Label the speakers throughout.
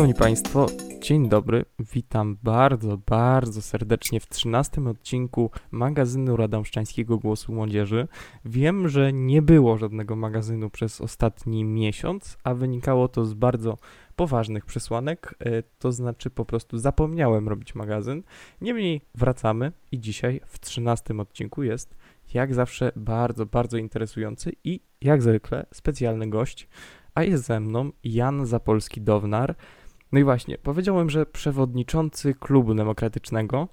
Speaker 1: Szanowni Państwo, dzień dobry. Witam bardzo, bardzo serdecznie w 13 odcinku magazynu Radomszczańskiego Głosu Młodzieży. Wiem, że nie było żadnego magazynu przez ostatni miesiąc, a wynikało to z bardzo poważnych przesłanek, e, to znaczy po prostu zapomniałem robić magazyn. Niemniej wracamy i dzisiaj w 13 odcinku jest jak zawsze bardzo, bardzo interesujący i jak zwykle specjalny gość, a jest ze mną Jan Zapolski-Downar. No i właśnie, powiedziałem, że przewodniczący klubu demokratycznego,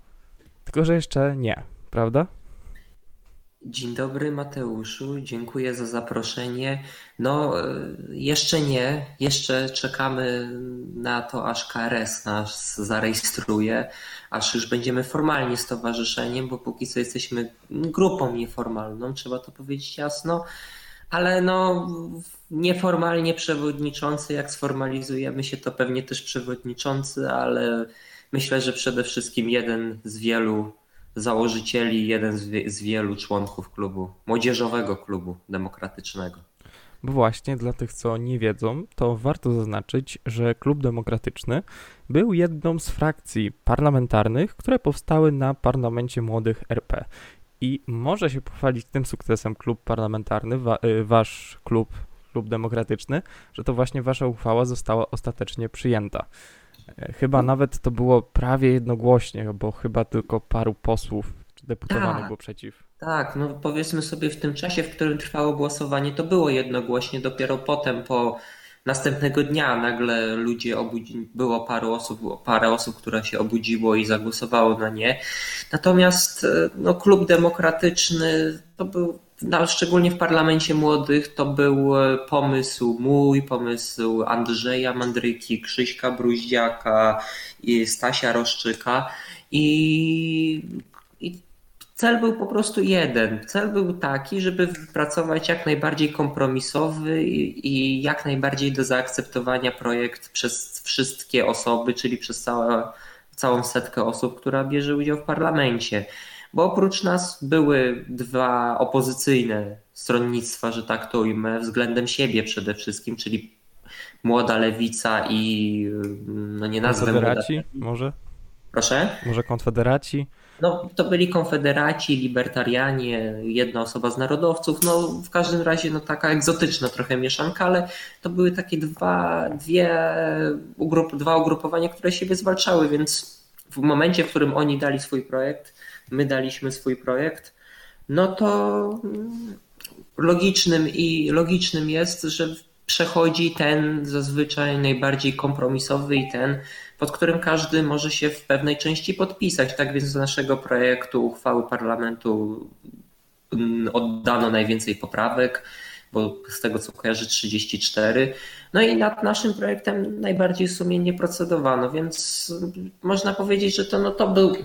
Speaker 1: tylko że jeszcze nie, prawda?
Speaker 2: Dzień dobry Mateuszu, dziękuję za zaproszenie. No, e, jeszcze nie, jeszcze czekamy na to, aż KRS nas zarejestruje, aż już będziemy formalnie stowarzyszeniem, bo póki co jesteśmy grupą nieformalną, trzeba to powiedzieć jasno, ale no nieformalnie przewodniczący, jak sformalizujemy się, to pewnie też przewodniczący, ale myślę, że przede wszystkim jeden z wielu założycieli, jeden z, wie, z wielu członków klubu, młodzieżowego klubu demokratycznego.
Speaker 1: Bo właśnie dla tych, co nie wiedzą, to warto zaznaczyć, że Klub Demokratyczny był jedną z frakcji parlamentarnych, które powstały na Parlamencie Młodych RP. I może się pochwalić tym sukcesem klub parlamentarny, wa y, wasz klub, klub demokratyczny, że to właśnie wasza uchwała została ostatecznie przyjęta. E, chyba nawet to było prawie jednogłośnie, bo chyba tylko paru posłów czy deputowanych
Speaker 2: Tak.
Speaker 1: było przeciw.
Speaker 2: Tak, no powiedzmy sobie w tym czasie, w którym trwało głosowanie, to było jednogłośnie. Dopiero potem, po następnego dnia, nagle ludzie obudzi... było parę osób, było parę osób, które się obudziło i zagłosowało na nie. Natomiast e, no, klub demokratyczny to był, no, szczególnie w parlamencie młodych, to był e, pomysł mój, pomysł Andrzeja Mandryki, Krzyśka Bruździaka Stasia Roszczyka. I, i Cel był po prostu jeden. Cel był taki, żeby wypracować jak najbardziej kompromisowy i, i jak najbardziej do zaakceptowania projekt przez wszystkie osoby, czyli przez całe, całą setkę osób, która bierze udział w parlamencie. Bo oprócz nas były dwa opozycyjne stronnictwa, że tak to ujmę, względem siebie przede wszystkim, czyli Młoda Lewica i no nie nazwę Młoda...
Speaker 1: Konfederaci może?
Speaker 2: Proszę?
Speaker 1: Może konfederaci?
Speaker 2: No, to byli konfederaci, libertarianie, jedna osoba z narodowców, no w każdym razie no, taka egzotyczna trochę mieszanka, ale to były takie dwa, dwie ugrup, dwa ugrupowania, które siebie zwalczały, więc w momencie, w którym oni dali swój projekt, my daliśmy swój projekt, no to logicznym i logicznym jest, że przechodzi ten zazwyczaj najbardziej kompromisowy i ten, pod którym każdy może się w pewnej części podpisać. Tak więc do naszego projektu uchwały parlamentu oddano najwięcej poprawek, bo z tego co kojarzę 34. No i nad naszym projektem najbardziej sumiennie procedowano, więc można powiedzieć, że to, no to był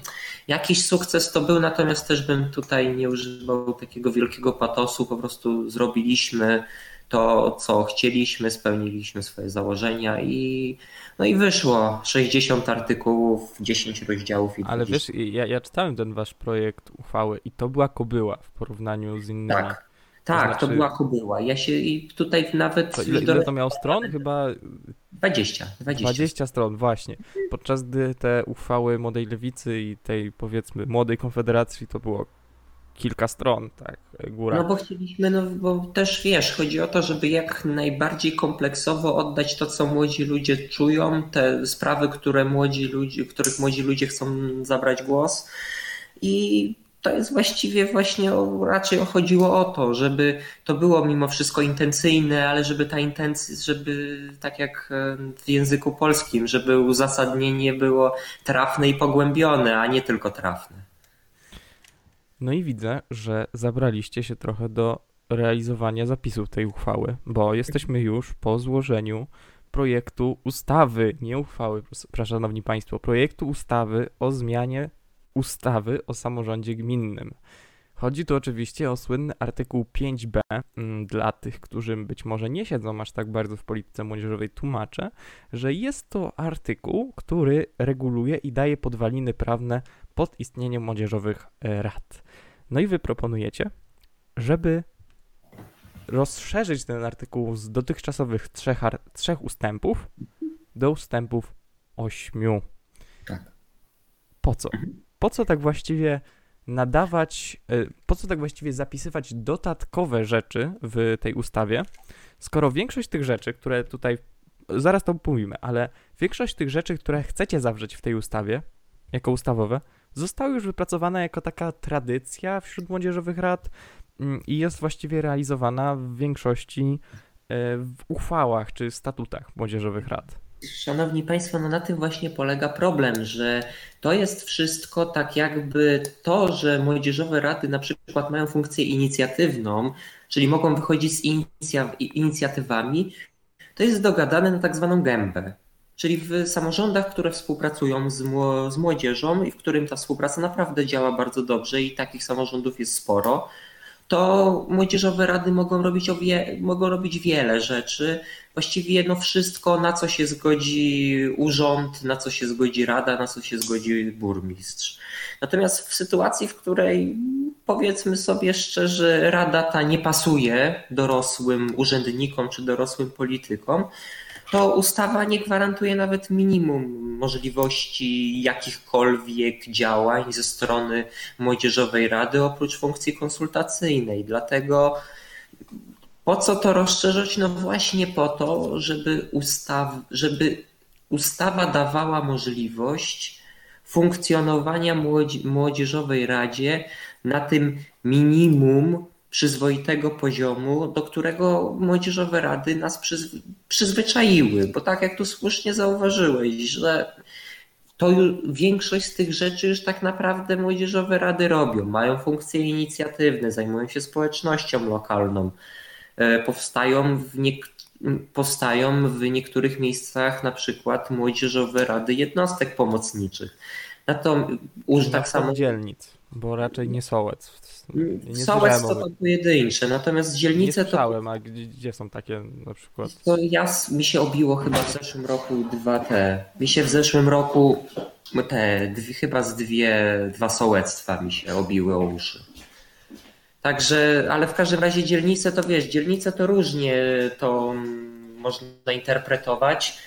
Speaker 2: jakiś sukces, to był, natomiast też bym tutaj nie używał takiego wielkiego patosu, po prostu zrobiliśmy to, co chcieliśmy, spełniliśmy swoje założenia i, no i wyszło 60 artykułów, 10 rozdziałów. I
Speaker 1: Ale wiesz, ja, ja czytałem ten wasz projekt uchwały i to była kobyła w porównaniu z innymi.
Speaker 2: Tak, tak, to, znaczy... to była kobyła. Ja się i tutaj nawet...
Speaker 1: To ile, ile to miało stron? Chyba...
Speaker 2: 20, 20.
Speaker 1: 20 stron, właśnie. Podczas gdy te uchwały Młodej Lewicy i tej powiedzmy Młodej Konfederacji to było kilka stron, tak, góra.
Speaker 2: No bo chcieliśmy, no bo też wiesz, chodzi o to, żeby jak najbardziej kompleksowo oddać to, co młodzi ludzie czują, te sprawy, które młodzi ludzie, których młodzi ludzie chcą zabrać głos i to jest właściwie właśnie o, raczej chodziło o to, żeby to było mimo wszystko intencyjne, ale żeby ta intencja, żeby tak jak w języku polskim, żeby uzasadnienie było trafne i pogłębione, a nie tylko trafne.
Speaker 1: No i widzę, że zabraliście się trochę do realizowania zapisów tej uchwały, bo jesteśmy już po złożeniu projektu ustawy, nie uchwały, proszę szanowni państwo, projektu ustawy o zmianie ustawy o samorządzie gminnym. Chodzi tu oczywiście o słynny artykuł 5b. Mm, dla tych, którzy być może nie siedzą aż tak bardzo w polityce młodzieżowej, tłumaczę, że jest to artykuł, który reguluje i daje podwaliny prawne pod istnienie młodzieżowych e, rad. No i wy proponujecie, żeby rozszerzyć ten artykuł z dotychczasowych trzech, trzech ustępów do ustępów 8.
Speaker 2: Tak.
Speaker 1: Po co? Po co tak właściwie nadawać, y, po co tak właściwie zapisywać dodatkowe rzeczy w tej ustawie, skoro większość tych rzeczy, które tutaj, zaraz to pomówimy, ale większość tych rzeczy, które chcecie zawrzeć w tej ustawie, jako ustawowe, zostały już wypracowane jako taka tradycja wśród młodzieżowych rad mm, i jest właściwie realizowana w większości y, w uchwałach czy statutach młodzieżowych rad.
Speaker 2: Szanowni Państwo, no na tym właśnie polega problem, że to jest wszystko tak jakby to, że młodzieżowe rady na przykład mają funkcję inicjatywną, czyli mogą wychodzić z inicjatywami, to jest dogadane na tak zwaną gębę. Czyli w samorządach, które współpracują z, z młodzieżą i w którym ta współpraca naprawdę działa bardzo dobrze i takich samorządów jest sporo, to młodzieżowe rady mogą robić, mogą robić wiele rzeczy. Właściwie jedno wszystko, na co się zgodzi urząd, na co się zgodzi rada, na co się zgodzi burmistrz. Natomiast w sytuacji, w której powiedzmy sobie szczerze, rada ta nie pasuje dorosłym urzędnikom czy dorosłym politykom, to ustawa nie gwarantuje nawet minimum możliwości jakichkolwiek działań ze strony Młodzieżowej Rady oprócz funkcji konsultacyjnej. Dlatego po co to rozszerzyć? No właśnie po to, żeby, ustaw, żeby ustawa dawała możliwość funkcjonowania Młodzieżowej Radzie na tym minimum przyzwoitego poziomu, do którego młodzieżowe rady nas przyzw przyzwyczaiły, bo tak jak tu słusznie zauważyłeś, że to już, większość z tych rzeczy już tak naprawdę młodzieżowe rady robią. Mają funkcje inicjatywne, zajmują się społecznością lokalną, e, powstają w, powstają w niektórych miejscach na przykład młodzieżowe rady jednostek pomocniczych.
Speaker 1: Na to już tak samo. dzielnic, bo raczej nie sołec
Speaker 2: Sołec to, to pojedyncze, natomiast dzielnice
Speaker 1: nie to. a gdzie, gdzie, są takie na przykład?
Speaker 2: To ja, mi się obiło chyba w zeszłym roku dwa te. Mi się w zeszłym roku te dwie, chyba z dwie, dwa sołectwa mi się obiły o uszy. Także, ale w każdym razie dzielnice to wiesz, dzielnice to różnie to można interpretować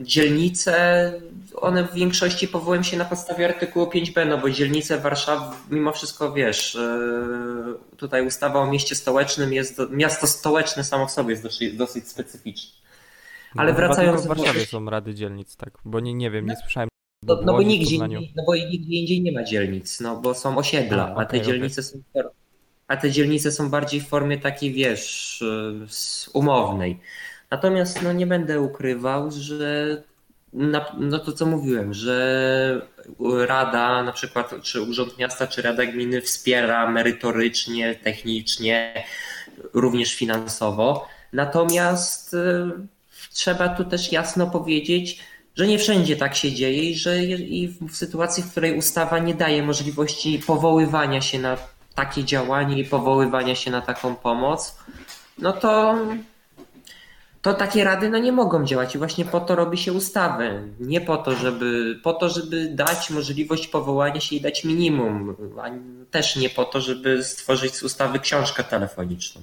Speaker 2: dzielnice, one w większości powołują się na podstawie artykułu 5b, no bo dzielnice Warszawy, mimo wszystko wiesz, e, tutaj ustawa o mieście stołecznym jest, miasto stołeczne samo w sobie jest dosyć, dosyć specyficzne.
Speaker 1: Ale no, wracając do... w Warszawie są rady dzielnic, tak, bo nie, nie wiem, nie słyszałem.
Speaker 2: No, no bo nigdzie, no bo nigdzie indziej nie ma dzielnic, no bo są osiedla, a, a te okay, dzielnice okay. są a te dzielnice są bardziej w formie takiej, wiesz, e, umownej. Natomiast no, nie będę ukrywał, że na, no to co mówiłem, że Rada na przykład, czy Urząd Miasta, czy Rada Gminy wspiera merytorycznie, technicznie, również finansowo. Natomiast y, trzeba tu też jasno powiedzieć, że nie wszędzie tak się dzieje i że i w sytuacji, w której ustawa nie daje możliwości powoływania się na takie działanie i powoływania się na taką pomoc, no to to takie rady no nie mogą działać i właśnie po to robi się ustawę. Nie po to, żeby, po to, żeby dać możliwość powołania się i dać minimum, a też nie po to, żeby stworzyć z ustawy książkę telefoniczną.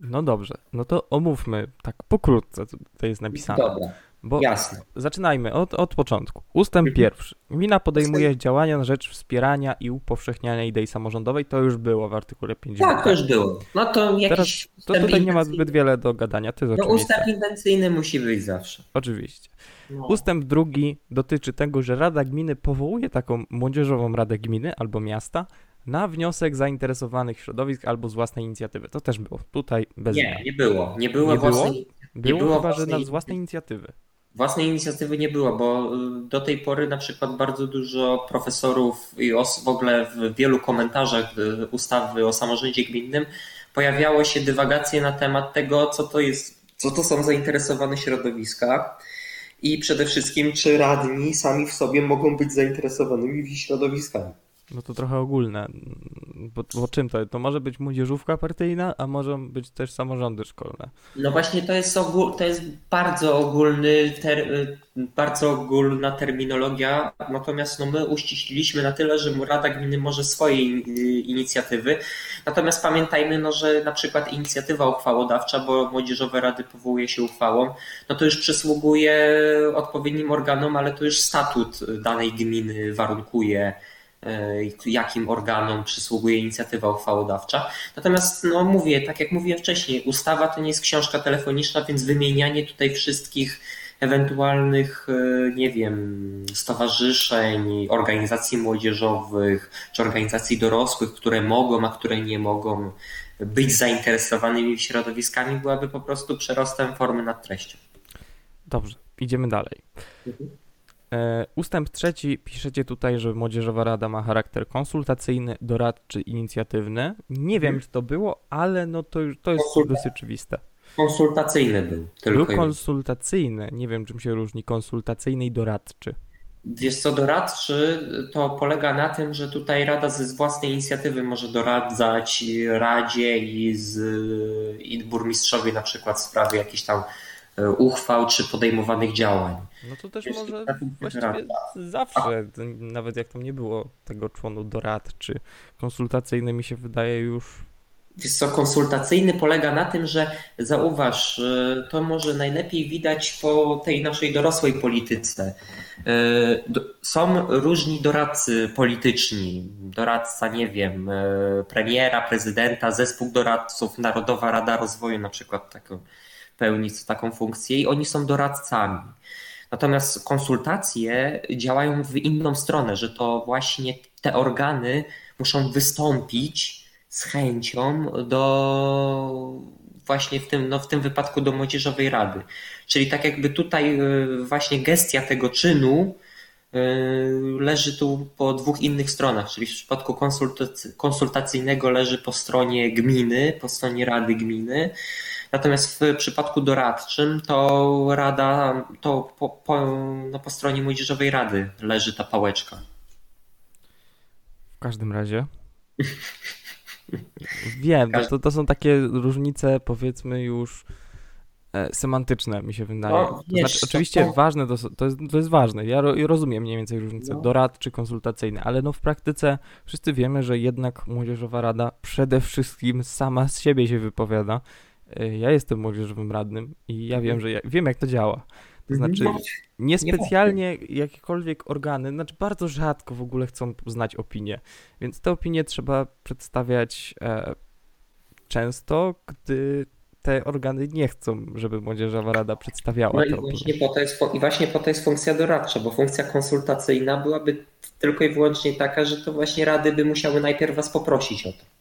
Speaker 1: No dobrze, no to omówmy tak pokrótce, co tutaj jest napisane.
Speaker 2: Dobra. Bo Jasne.
Speaker 1: Zaczynajmy od, od początku. Ustęp mhm. pierwszy. Gmina podejmuje Ustęp... działania na rzecz wspierania i upowszechniania idei samorządowej. To już było w artykule 50.
Speaker 2: Tak, to już było. No to jakiś
Speaker 1: Teraz, To tutaj nie ma zbyt wiele do gadania. Jest
Speaker 2: no ustęp inwencyjny musi być zawsze.
Speaker 1: Oczywiście. No. Ustęp drugi dotyczy tego, że Rada Gminy powołuje taką młodzieżową Radę Gminy albo miasta na wniosek zainteresowanych środowisk albo z własnej inicjatywy. To też było. Tutaj bez
Speaker 2: Nie, nie było. Nie było, nie własnej, było?
Speaker 1: Było, nie było chyba, własnej... że z własnej inicjatywy.
Speaker 2: Własnej inicjatywy nie było, bo y, do tej pory na przykład bardzo dużo profesorów i w ogóle w wielu komentarzach ustawy o samorządzie gminnym pojawiało się dywagacje na temat tego, co to jest, co to są zainteresowane środowiska i przede wszystkim, czy radni sami w sobie mogą być zainteresowanymi środowiskami.
Speaker 1: No to trochę ogólne. Bo, bo czym to? To może być młodzieżówka partyjna, a może być też samorządy szkolne.
Speaker 2: No właśnie to jest, ogól, to jest bardzo ogólny, ter, bardzo ogólna terminologia, natomiast no my uściśliliśmy na tyle, że Rada Gminy może swoje inicjatywy. Natomiast pamiętajmy, no, że na przykład inicjatywa uchwałodawcza, bo młodzieżowe rady powołuje się uchwałą, no to już przysługuje odpowiednim organom, ale to już statut danej gminy warunkuje jakim organom przysługuje inicjatywa uchwałodawcza. Natomiast, no mówię, tak jak mówiłem wcześniej, ustawa to nie jest książka telefoniczna, więc wymienianie tutaj wszystkich ewentualnych, e, nie wiem, stowarzyszeń, organizacji młodzieżowych czy organizacji dorosłych, które mogą, a które nie mogą być zainteresowanymi środowiskami, byłaby po prostu przerostem formy nad treścią.
Speaker 1: Dobrze, idziemy dalej. Mhm. E, ustęp trzeci piszecie tutaj, że Młodzieżowa Rada ma charakter konsultacyjny, doradczy, inicjatywny. Nie wiem, czy to było, ale no to, to jest Konsulta dosyć oczywiste.
Speaker 2: Konsultacyjny był.
Speaker 1: Tylko był konsultacyjny. Nie wiem, czym się różni konsultacyjny i doradczy.
Speaker 2: Wiesz co, doradczy to polega na tym, że tutaj Rada z własnej inicjatywy może doradzać Radzie i, z, i burmistrzowi na przykład w sprawie jakichś tam uchwał czy podejmowanych działań.
Speaker 1: No to też może właściwie zawsze, nawet jak tam nie było tego członu doradczy, konsultacyjny mi się wydaje już
Speaker 2: Wiesz co, konsultacyjny polega na tym, że zauważ, e, to może najlepiej widać po tej naszej dorosłej polityce. E, są różni doradcy polityczni. Doradca, nie wiem, premiera, prezydenta, zespół doradców, Narodowa Rada Rozwoju na przykład taką pełnić taką funkcję i oni są doradcami. Natomiast konsultacje działają w inną stronę, że to właśnie te organy muszą wystąpić z chęcią do właśnie w tym, no w tym wypadku do Młodzieżowej Rady. Czyli tak jakby tutaj y, właśnie gestia tego czynu y, leży tu po dwóch innych stronach, czyli w przypadku konsultacyjnego leży po stronie gminy, po stronie Rady Gminy, Natomiast w przypadku doradczym to rada, to po, po, no po stronie młodzieżowej rady leży ta pałeczka.
Speaker 1: W każdym razie. Wiem, to, to są takie różnice, powiedzmy już e, semantyczne, mi się wydaje. No, to znaczy, oczywiście to... ważne, to, to, jest, to jest ważne. Ja, ro, rozumiem mniej więcej różnice no. doradczy, konsultacyjny, ale no w praktyce wszyscy wiemy, że jednak Młodzieżowa Rada przede wszystkim sama z siebie się wypowiada ja jestem młodzieżowym radnym i ja wiem, że ja wiem, jak to działa. To mhm. znaczy, niespecjalnie jakiekolwiek organy, znaczy bardzo rzadko w ogóle chcą znać opinię, więc te opinie trzeba przedstawiać e, często, gdy te organy nie chcą, żeby Młodzieżowa Rada przedstawiała
Speaker 2: no i właśnie, po to jest, I właśnie po to jest funkcja doradcza, bo funkcja konsultacyjna byłaby tylko i wyłącznie taka, że to właśnie rady by musiały najpierw was poprosić o to.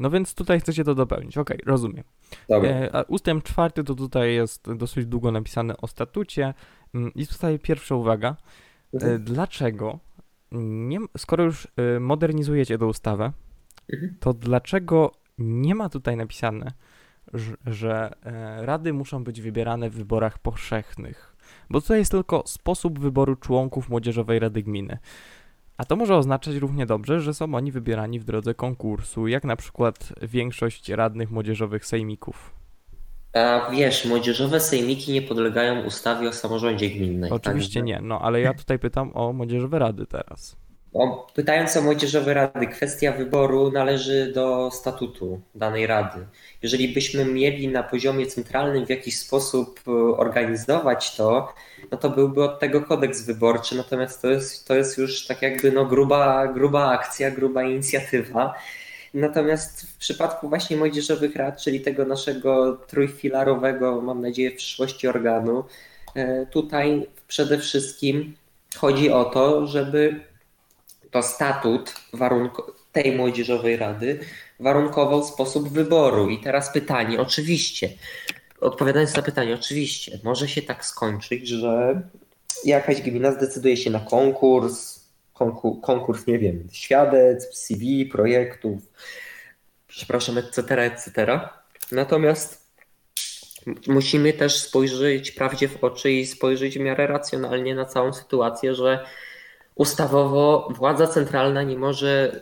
Speaker 1: No więc tutaj chcecie to dopełnić. Okej, okay, rozumiem. E, ustęp czwarty to tutaj jest dosyć długo napisane o statucie. Mm, I tutaj pierwsza uwaga. E, mhm. Dlaczego, nie, skoro już e, modernizujecie tę ustawę, mhm. to dlaczego nie ma tutaj napisane, że, że rady muszą być wybierane w wyborach powszechnych? Bo tutaj jest tylko sposób wyboru członków Młodzieżowej Rady Gminy. A to może oznaczać równie dobrze, że są oni wybierani w drodze konkursu, jak na przykład większość radnych młodzieżowych sejmików.
Speaker 2: A wiesz, młodzieżowe sejmiki nie podlegają ustawie o samorządzie gminnym.
Speaker 1: Oczywiście nie, no ale ja tutaj pytam o młodzieżowe rady teraz.
Speaker 2: O, pytając o młodzieżowe rady, kwestia wyboru należy do statutu danej rady. Jeżeli byśmy mieli na poziomie centralnym w jakiś sposób e, organizować to, no to byłby od tego kodeks wyborczy, natomiast to jest, to jest już tak jakby no gruba, gruba akcja, gruba inicjatywa. Natomiast w przypadku właśnie młodzieżowych rad, czyli tego naszego trójfilarowego, mam nadzieję, w przyszłości organu, e, tutaj przede wszystkim chodzi o to, żeby to statut tej młodzieżowej rady warunkował sposób wyboru. I teraz pytanie, oczywiście, odpowiadając na pytanie, oczywiście, może się tak skończyć, że jakaś gmina zdecyduje się na konkurs, konkurs, nie wiem, świadectw, CV, projektów, przepraszam, etc., etc. Natomiast musimy też spojrzeć prawdzie w oczy i spojrzeć w miarę racjonalnie na całą sytuację, że ustawowo władza centralna nie może,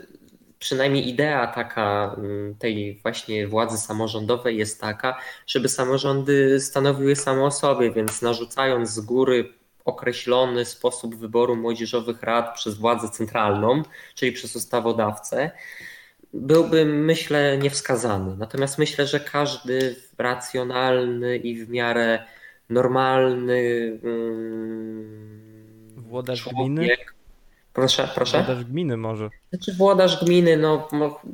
Speaker 2: przynajmniej idea taka mm, tej właśnie władzy samorządowej jest taka, żeby samorządy stanowiły samo o sobie, więc narzucając z góry określony sposób wyboru młodzieżowych rad przez władzę centralną, czyli przez ustawodawcę, byłby, myślę, niewskazany. Natomiast myślę, że każdy racjonalny i w miarę normalny
Speaker 1: mm, włodarz
Speaker 2: człowiek,
Speaker 1: gminy.
Speaker 2: Proszę, proszę.
Speaker 1: Włodarz gminy może.
Speaker 2: Znaczy włodarz gminy, no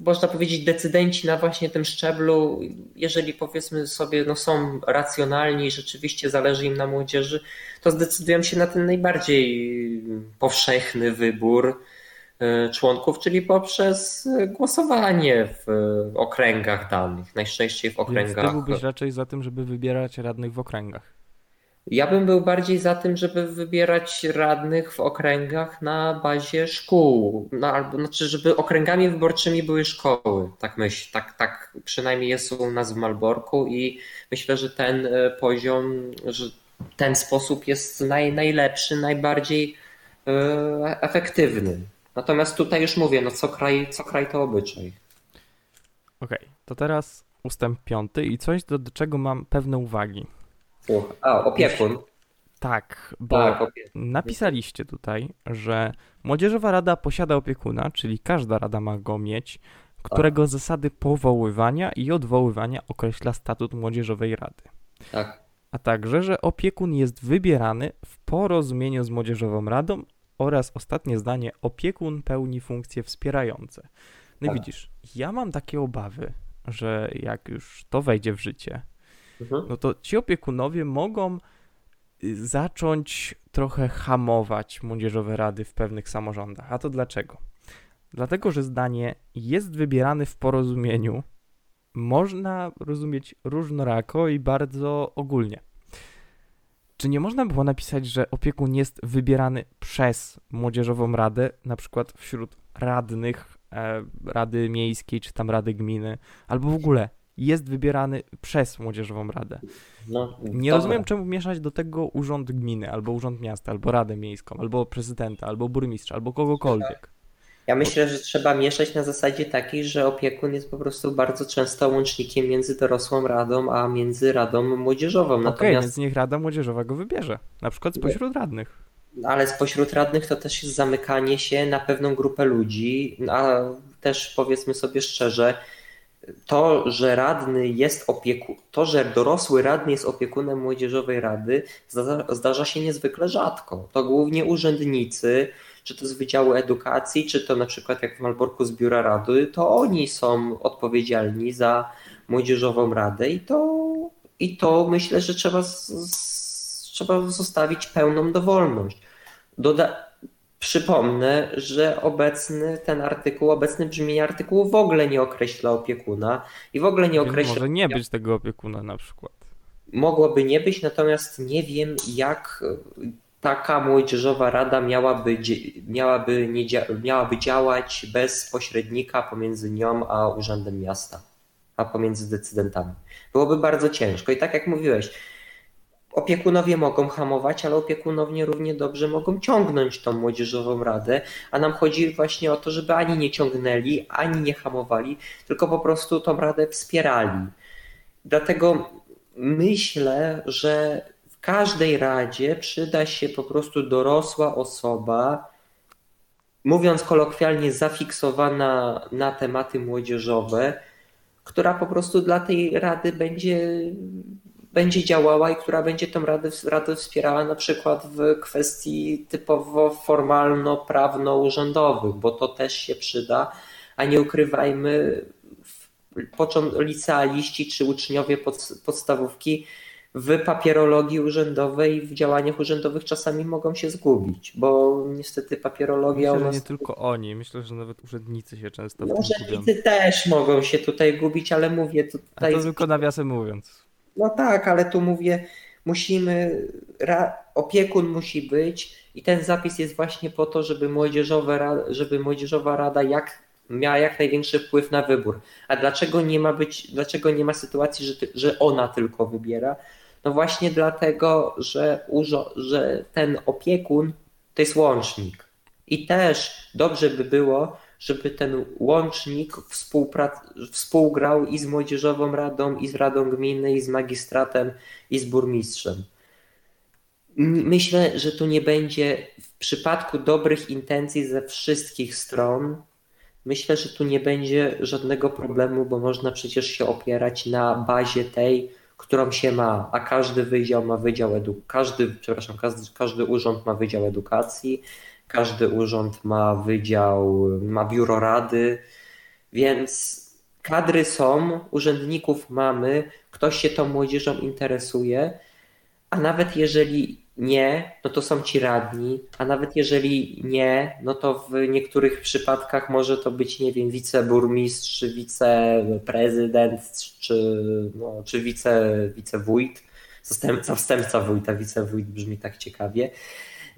Speaker 2: można powiedzieć decydenci na właśnie tym szczeblu, jeżeli powiedzmy sobie, no są racjonalni i rzeczywiście zależy im na młodzieży, to zdecydują się na ten najbardziej powszechny wybór e, członków, czyli poprzez głosowanie w okręgach danych, najczęściej w okręgach. Więc
Speaker 1: ty byłbyś raczej za tym, żeby wybierać radnych w okręgach.
Speaker 2: Ja bym był bardziej za tym, żeby wybierać radnych w okręgach na bazie szkół, no, albo znaczy, żeby okręgami wyborczymi były szkoły. Tak myślę, tak, tak przynajmniej jest u nas w Malborku i myślę, że ten e, poziom, że ten sposób jest naj, najlepszy, najbardziej e, efektywny. Natomiast tutaj już mówię, no co kraj, co kraj to obyczaj.
Speaker 1: Okej, okay, to teraz ustęp piąty i coś, do czego mam pewne uwagi.
Speaker 2: A, opiekun.
Speaker 1: Tak, bo tak, opiekun. napisaliście tutaj, że Młodzieżowa Rada posiada opiekuna, czyli każda rada ma go mieć, którego tak. zasady powoływania i odwoływania określa statut Młodzieżowej Rady.
Speaker 2: Tak.
Speaker 1: A także, że opiekun jest wybierany w porozumieniu z Młodzieżową Radą oraz ostatnie zdanie, opiekun pełni funkcje wspierające. No tak. widzisz, ja mam takie obawy, że jak już to wejdzie w życie, Mhm. no to ci opiekunowie mogą y, zacząć trochę hamować młodzieżowe rady w pewnych samorządach. A to dlaczego? Dlatego, że zdanie jest wybierane w porozumieniu można rozumieć różnorako i bardzo ogólnie. Czy nie można było napisać, że opiekun jest wybierany przez młodzieżową radę, na przykład wśród radnych e, Rady Miejskiej czy tam Rady Gminy, albo w ogóle jest wybierany przez Młodzieżową Radę. No, nie dobra. rozumiem, czemu mieszać do tego urząd gminy, albo urząd miasta, albo Radę Miejską, albo prezydenta, albo burmistrza, albo kogokolwiek.
Speaker 2: Ja myślę, że trzeba mieszać na zasadzie takiej, że opiekun jest po prostu bardzo często łącznikiem między dorosłą radą, a między radą młodzieżową.
Speaker 1: Okej, okay, więc niech rada młodzieżowa go wybierze, na przykład spośród radnych.
Speaker 2: Ale spośród radnych to też jest zamykanie się na pewną grupę ludzi, a też powiedzmy sobie szczerze, to, że radny jest opiekun, to, że dorosły radny jest opiekunem młodzieżowej rady, zdarza się niezwykle rzadko. To głównie urzędnicy, czy to z Wydziału Edukacji, czy to na przykład jak w Malborku z Biura Rady, to oni są odpowiedzialni za młodzieżową radę i to, i to myślę, że trzeba, z, trzeba zostawić pełną dowolność. Doda Przypomnę, że obecny ten artykuł, obecny brzmienie artykułu w ogóle nie określa opiekuna i w ogóle nie określa.
Speaker 1: Może nie być tego opiekuna na przykład.
Speaker 2: Mogłoby nie być, natomiast nie wiem, jak taka młodzieżowa rada miałaby, miałaby, nie, miałaby działać bez pośrednika pomiędzy nią a urzędem miasta, a pomiędzy decydentami. Byłoby bardzo ciężko. I tak jak mówiłeś, Opiekunowie mogą hamować, ale opiekunowie równie dobrze mogą ciągnąć tą młodzieżową radę, a nam chodzi właśnie o to, żeby ani nie ciągnęli, ani nie hamowali, tylko po prostu tą radę wspierali. Dlatego myślę, że w każdej radzie przyda się po prostu dorosła osoba, mówiąc kolokwialnie, zafiksowana na tematy młodzieżowe, która po prostu dla tej rady będzie będzie działała i która będzie tą radę, radę wspierała na przykład w kwestii typowo formalno-prawno-urzędowych, bo to też się przyda, a nie ukrywajmy, licealiści czy uczniowie pod, podstawówki w papierologii urzędowej, w działaniach urzędowych czasami mogą się zgubić, bo niestety papierologia.
Speaker 1: Myślę, że nie tylko oni, myślę, że nawet urzędnicy się często
Speaker 2: no, Urzędnicy też mogą się tutaj gubić, ale mówię tutaj.
Speaker 1: A to tylko nawiasem mówiąc.
Speaker 2: No tak, ale tu mówię, musimy, opiekun musi być i ten zapis jest właśnie po to, żeby, młodzieżowe, żeby młodzieżowa rada jak, miała jak największy wpływ na wybór. A dlaczego nie ma być, dlaczego nie ma sytuacji, że, że ona tylko wybiera? No właśnie dlatego, że, że ten opiekun to jest łącznik. I też dobrze by było, żeby ten łącznik współgrał i z Młodzieżową Radą, i z Radą Gminy, i z magistratem, i z burmistrzem. Myślę, że tu nie będzie w przypadku dobrych intencji ze wszystkich stron. Myślę, że tu nie będzie żadnego problemu, bo można przecież się opierać na bazie tej, którą się ma, a każdy wydział ma wydział edukacji, każdy, przepraszam, każdy, każdy urząd ma wydział edukacji, każdy urząd ma wydział, ma biuro rady, więc kadry są, urzędników mamy, ktoś się tą młodzieżą interesuje, a nawet jeżeli nie, no to są ci radni, a nawet jeżeli nie, no to w niektórych przypadkach może to być, nie wiem, wiceburmistrz, wiceprezydent, czy, no, czy wice, wicewójt, zastępca, wstępca wójta, wicewójt brzmi tak ciekawie.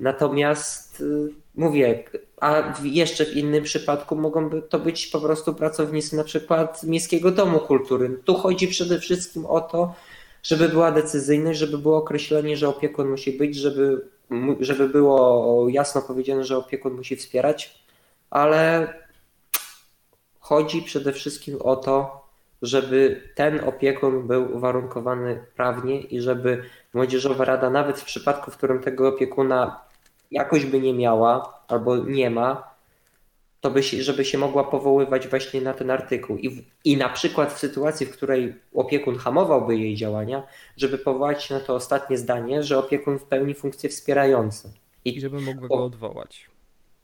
Speaker 2: Natomiast y, mówię, a jeszcze w innym przypadku mogą to być po prostu pracownicy na przykład Miejskiego Domu Kultury. Tu chodzi przede wszystkim o to, żeby była decyzyjność, żeby było określenie, że opiekun musi być, żeby, żeby było jasno powiedziane, że opiekun musi wspierać, ale chodzi przede wszystkim o to, żeby ten opiekun był uwarunkowany prawnie i żeby Młodzieżowa Rada, nawet w przypadku, w którym tego opiekuna jakoś by nie miała albo nie ma, to by się, żeby się mogła powoływać właśnie na ten artykuł. I, I na przykład w sytuacji, w której opiekun hamowałby jej działania, żeby powołać się na to ostatnie zdanie, że opiekun pełni funkcje wspierające.
Speaker 1: I, I żeby mógł go odwołać.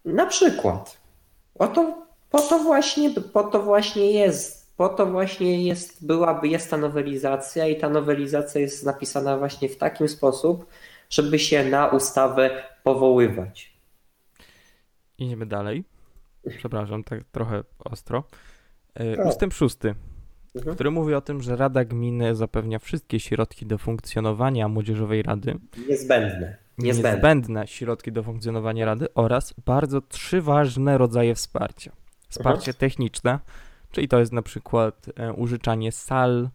Speaker 2: Na przykład. O to, po to właśnie, po to właśnie jest. Po to właśnie jest, byłaby, jest ta nowelizacja i ta nowelizacja jest napisana właśnie w takim sposób, żeby się na ustawę powoływać.
Speaker 1: Idziemy dalej przepraszam, tak trochę ostro. E, ustęp szósty, mhm. który mówi o tym, że Rada Gminy zapewnia wszystkie środki do funkcjonowania Młodzieżowej Rady.
Speaker 2: Niezbędne.
Speaker 1: Niezbędne. Niezbędne środki do funkcjonowania Rady oraz bardzo trzy ważne rodzaje wsparcia. Wsparcie mhm. techniczne, czyli to jest na przykład e, użyczanie sal,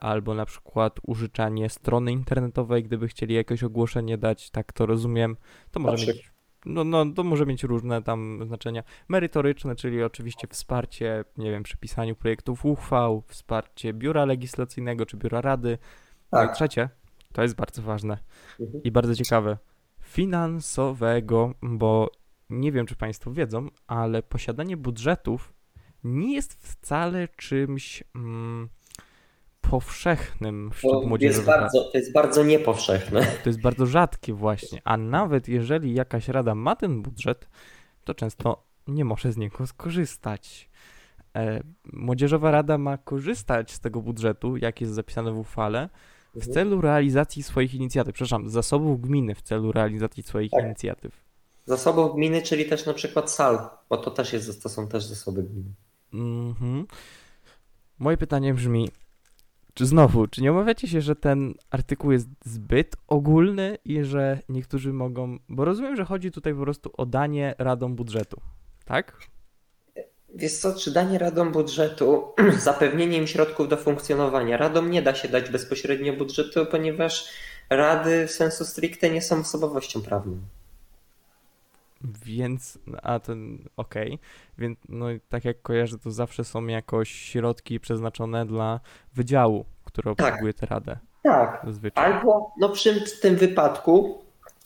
Speaker 1: albo na przykład użyczanie strony internetowej, gdyby chcieli jakieś ogłoszenie dać, tak to rozumiem. To może mieć no, no, to może mieć różne tam znaczenia. Merytoryczne, czyli oczywiście wsparcie, nie wiem, przy pisaniu projektów uchwał, wsparcie biura legislacyjnego czy biura rady. Tak. No trzecie, to jest bardzo ważne mhm. i bardzo ciekawe, finansowego, bo nie wiem, czy Państwo wiedzą, ale posiadanie budżetów nie jest wcale czymś. Mm, powszechnym wśród młodzieży.
Speaker 2: Jest bardzo, to jest bardzo niepowszechne.
Speaker 1: To jest bardzo rzadkie właśnie, a nawet jeżeli jakaś rada ma ten budżet, to często nie może z niego skorzystać. E, młodzieżowa Rada ma korzystać z tego budżetu, jak jest zapisane w uchwale, w mhm. celu realizacji swoich inicjatyw, przepraszam, zasobów gminy w celu realizacji swoich tak. inicjatyw.
Speaker 2: Zasobów gminy, czyli też na przykład sal, bo to też jest, to są też zasoby gminy.
Speaker 1: Mhm. Moje pytanie brzmi, czy znowu, czy nie obawiacie się, że ten artykuł jest zbyt ogólny i że niektórzy mogą. Bo rozumiem, że chodzi tutaj po prostu o danie radom budżetu, tak?
Speaker 2: Wiesz co, czy danie radom budżetu, zapewnieniem środków do funkcjonowania. Radom nie da się dać bezpośrednio budżetu, ponieważ rady w sensu stricte nie są osobowością prawną.
Speaker 1: Więc, a ten, okej, okay. więc no tak jak kojarzę, to zawsze są jakoś środki przeznaczone dla wydziału, który tak. obsługuje tak. tę radę.
Speaker 2: Tak, Zazwyczaj. albo no przy tym wypadku,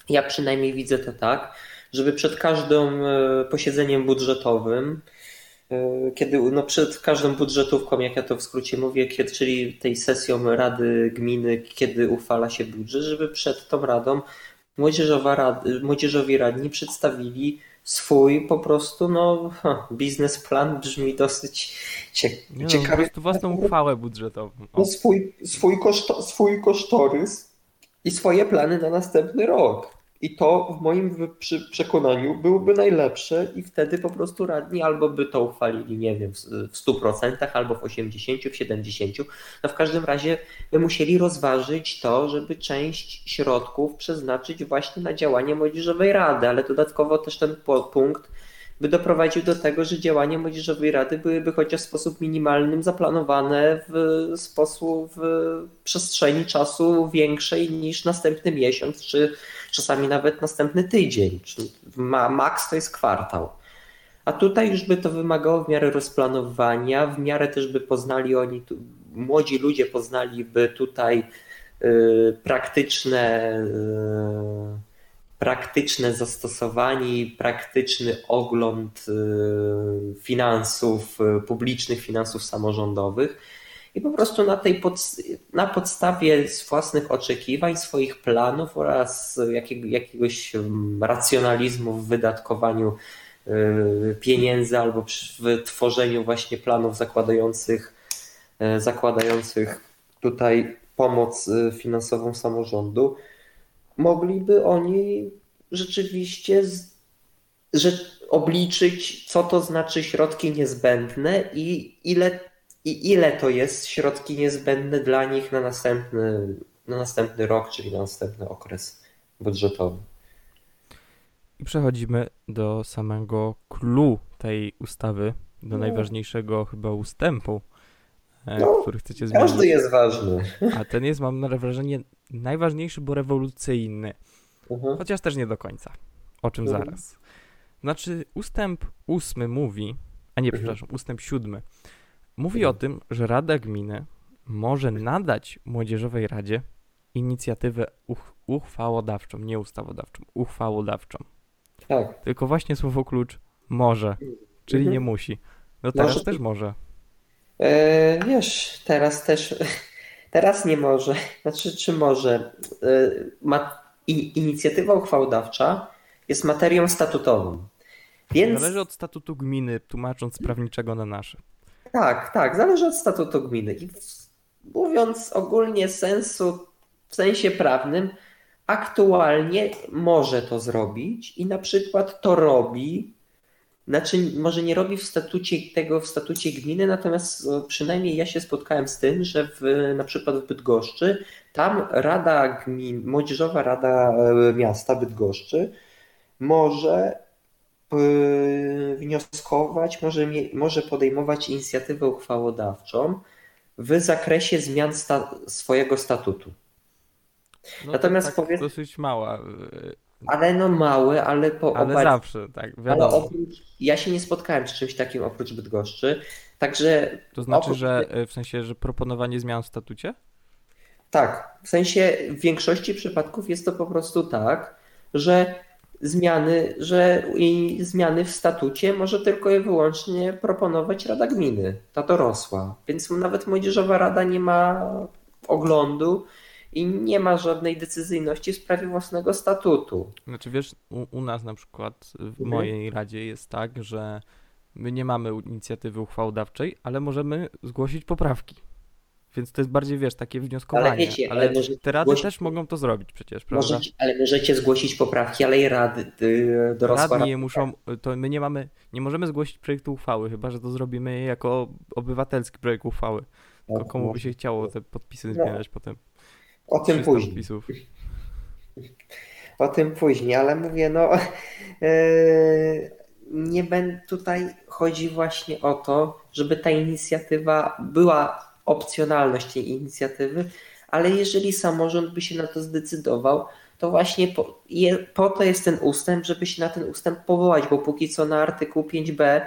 Speaker 2: ja przynajmniej widzę to tak, żeby przed każdym e, posiedzeniem budżetowym, e, kiedy no przed każdą budżetówką, jak ja to w skrócie mówię, kiedy, czyli tej sesją Rady Gminy, kiedy uchwala się budżet, żeby przed tą radą młodzieżowi radni przedstawili swój po prostu no, biznesplan brzmi dosyć
Speaker 1: no, ciekawy. No, własną uchwałę budżetową.
Speaker 2: No, swój, swój, koszto, swój kosztorys i swoje plany na następny rok. I to w moim przekonaniu byłoby najlepsze i wtedy po prostu radni albo by to uchwalili, nie wiem, w 100%, albo w 80%, w 70%. No w każdym razie by musieli rozważyć to, żeby część środków przeznaczyć właśnie na działanie Młodzieżowej Rady, ale dodatkowo też ten punkt by doprowadził do tego, że działania Młodzieżowej Rady byłyby chociaż w sposób minimalnym zaplanowane w sposób w przestrzeni czasu większej niż następny miesiąc, czy czasami nawet następny tydzień. Czyli maks to jest kwartał. A tutaj już by to wymagało w miarę rozplanowania, w miarę też by poznali oni, młodzi ludzie poznaliby tutaj y, praktyczne, y, praktyczne zastosowanie, praktyczny ogląd y, finansów publicznych, finansów samorządowych. I po prostu na, tej pod, na podstawie własnych oczekiwań, swoich planów oraz jakiego, jakiegoś racjonalizmu w wydatkowaniu Y, pieniędzy albo w tworzeniu właśnie planów zakładających, y, zakładających tutaj pomoc y, finansową samorządu, mogliby oni rzeczywiście że obliczyć, co to znaczy środki niezbędne i ile, i ile to jest środki niezbędne dla nich na następny, na następny rok, czyli na następny okres budżetowy.
Speaker 1: I przechodzimy do samego clue tej ustawy, do no. najważniejszego chyba ustępu, e, no, który chcecie zmienić.
Speaker 2: Każdy jest ważny.
Speaker 1: A ten jest, mam wrażenie, najważniejszy, bo rewolucyjny. Mhm. Chociaż też nie do końca. O czym mhm. zaraz. Znaczy, ustęp ósmy mówi, a nie, mhm. przepraszam, ustęp siódmy, mówi o tym, że Rada Gminy może nadać Młodzieżowej Radzie inicjatywę uch uchwałodawczą, nie ustawodawczą, uchwałodawczą. Tak. Tylko właśnie słowo klucz może, czyli mhm. nie musi. No teraz może... też może.
Speaker 2: E, wiesz, teraz też, teraz nie może. Znaczy, czy może? E, ma, i, inicjatywa uchwałodawcza jest materią statutową.
Speaker 1: Więc... Zależy od statutu gminy, tłumacząc prawniczego na nasze.
Speaker 2: Tak, tak, zależy od statutu gminy. I mówiąc ogólnie sensu, w sensie prawnym, aktualnie może to zrobić i na przykład to robi, znaczy może nie robi w statucie tego w statucie gminy, natomiast przynajmniej ja się spotkałem z tym, że w, na przykład w Bydgoszczy, tam Rada Gmin, Młodzieżowa Rada e, Miasta Bydgoszczy może wnioskować, może, może podejmować inicjatywę uchwałodawczą w zakresie zmian sta swojego statutu.
Speaker 1: No Natomiast tak powiedz... dosyć mała. Y,
Speaker 2: ale no małe, ale po
Speaker 1: Ale zawsze, tak, wiadomo. Ale
Speaker 2: oprócz, ja się nie spotkałem z czymś takim oprócz Bydgoszczy, także...
Speaker 1: To znaczy, oprócz... że y, w sensie, że proponowanie zmian w statucie?
Speaker 2: Tak, w sensie w większości przypadków jest to po prostu tak, że zmiany, że i zmiany w statucie może tylko i wyłącznie proponować Rada Gminy, ta dorosła. Więc nawet Młodzieżowa Rada nie ma oglądu i nie ma żadnej decyzyjności w sprawie własnego statutu.
Speaker 1: Znaczy wiesz, u, u nas na przykład w mhm. mojej radzie jest tak, że my nie mamy inicjatywy uchwałodawczej, ale możemy zgłosić poprawki. Więc to jest bardziej, wiesz, takie wnioskowanie. Ale, wiecie, ale, ale te rady zgłosić... też mogą to zrobić przecież, prawda?
Speaker 2: Możecie, ale możecie zgłosić poprawki, ale i rady y, dorosła...
Speaker 1: Radni je muszą, to my nie mamy, nie możemy zgłosić projektu uchwały, chyba, że to zrobimy jako obywatelski projekt uchwały. Tylko komu by się chciało te podpisy no. zbierać potem.
Speaker 2: O tym później. Wpisów. O tym później, ale mówię, no yy, nie będę tutaj chodzi właśnie o to, żeby ta inicjatywa była opcjonalność tej inicjatywy, ale jeżeli samorząd by się na to zdecydował, to właśnie po, je, po to jest ten ustęp, żeby się na ten ustęp powołać, bo póki co na artykuł 5b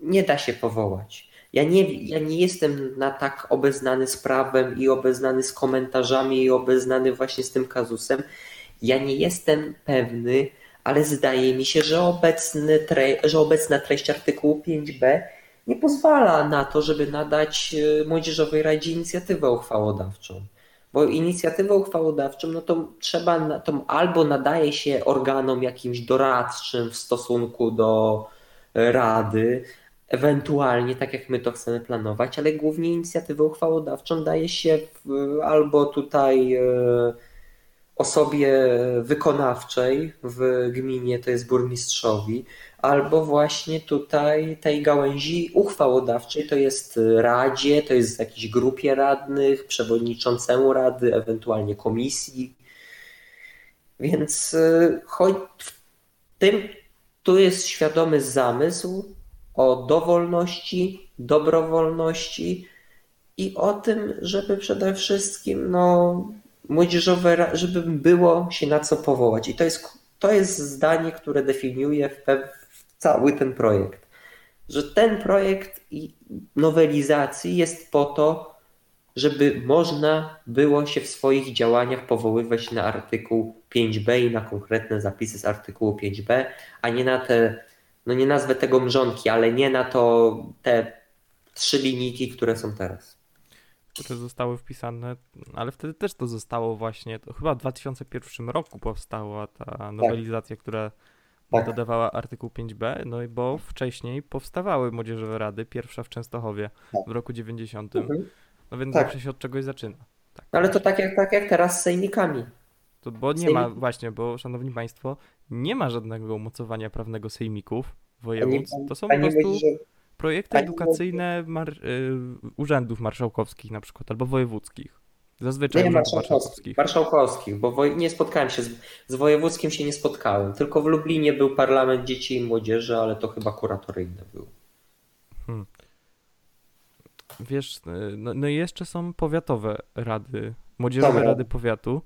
Speaker 2: nie da się powołać. Ja nie, ja nie jestem na tak obeznany z prawem i obeznany z komentarzami i obeznany właśnie z tym kazusem. Ja nie jestem pewny, ale zdaje mi się, że, obecny tre, że obecna treść artykułu 5b nie pozwala na to, żeby nadać e, Młodzieżowej Radzie inicjatywę uchwałodawczą. Bo inicjatywę uchwałodawczą, no to trzeba, to albo nadaje się organom jakimś doradczym w stosunku do Rady, ewentualnie tak jak my to chcemy planować, ale głównie inicjatywę uchwałodawczą daje się w, albo tutaj e, osobie wykonawczej w gminie, to jest burmistrzowi, albo właśnie tutaj tej gałęzi uchwałodawczej, to jest radzie, to jest jakiejś grupie radnych, przewodniczącemu rady, ewentualnie komisji. Więc e, choć w tym tu jest świadomy zamysł o dowolności, dobrowolności i o tym, żeby przede wszystkim no, młodzieżowe, żeby było się na co powołać. I to jest, to jest zdanie, które definiuje w, cały ten projekt. Że ten projekt nowelizacji jest po to, żeby można było się w swoich działaniach powoływać na artykuł 5b i na konkretne zapisy z artykułu 5b, a nie na te, no nie nazwę tego mrzonki, ale nie na to te trzy linijki, które są teraz.
Speaker 1: Które zostały wpisane, ale wtedy też to zostało właśnie, to chyba w 2001 roku powstała ta nowelizacja, tak. która tak. dodawała artykuł 5b, no i bo wcześniej powstawały młodzieżowe rady, pierwsza w Częstochowie tak. w roku 90. Mhm. No więc tak. zawsze się od czegoś zaczyna.
Speaker 2: Tak. Ale to tak jak, tak jak teraz z sejmikami.
Speaker 1: To, bo nie ma, właśnie, bo szanowni państwo, nie ma żadnego umocowania prawnego sejmików województw. To są po prostu projekty edukacyjne mar y, urzędów marszałkowskich na przykład, albo wojewódzkich. Zazwyczaj
Speaker 2: nie, marszałkowskich. Marszałkowskich, bo nie spotkałem się z, z wojewódzkim się nie spotkałem. Tylko w Lublinie był parlament dzieci i młodzieży, ale to chyba kuratoryjne był. Hmm.
Speaker 1: Wiesz, no, no i jeszcze są powiatowe rady, młodzieżowe Dobra. rady powiatu.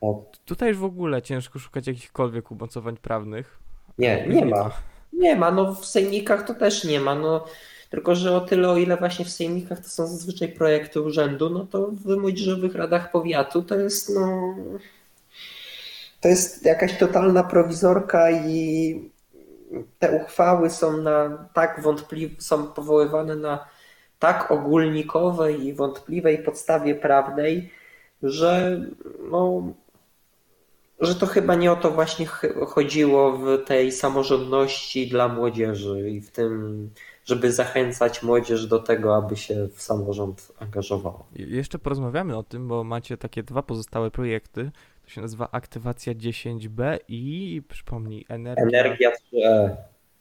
Speaker 1: Tak. Tutaj już w ogóle ciężko szukać jakichkolwiek umocowań prawnych.
Speaker 2: Nie, nie ma. Nie ma, no w sejmikach to też nie ma, no. Tylko że o tyle, o ile właśnie w sejmikach to są zazwyczaj projekty urzędu, no to w młodzieżowych radach powiatu to jest no to jest jakaś totalna prowizorka i te uchwały są na tak wątpliwe, są powoływane na tak ogólnikowej i wątpliwej podstawie prawnej, że, no, że to chyba nie o to właśnie chodziło w tej samorządności dla młodzieży i w tym, żeby zachęcać młodzież do tego, aby się w samorząd angażowała.
Speaker 1: Jeszcze porozmawiamy o tym, bo macie takie dwa pozostałe projekty. To się nazywa Aktywacja 10B i przypomnij, Energia,
Speaker 2: Energia 3E.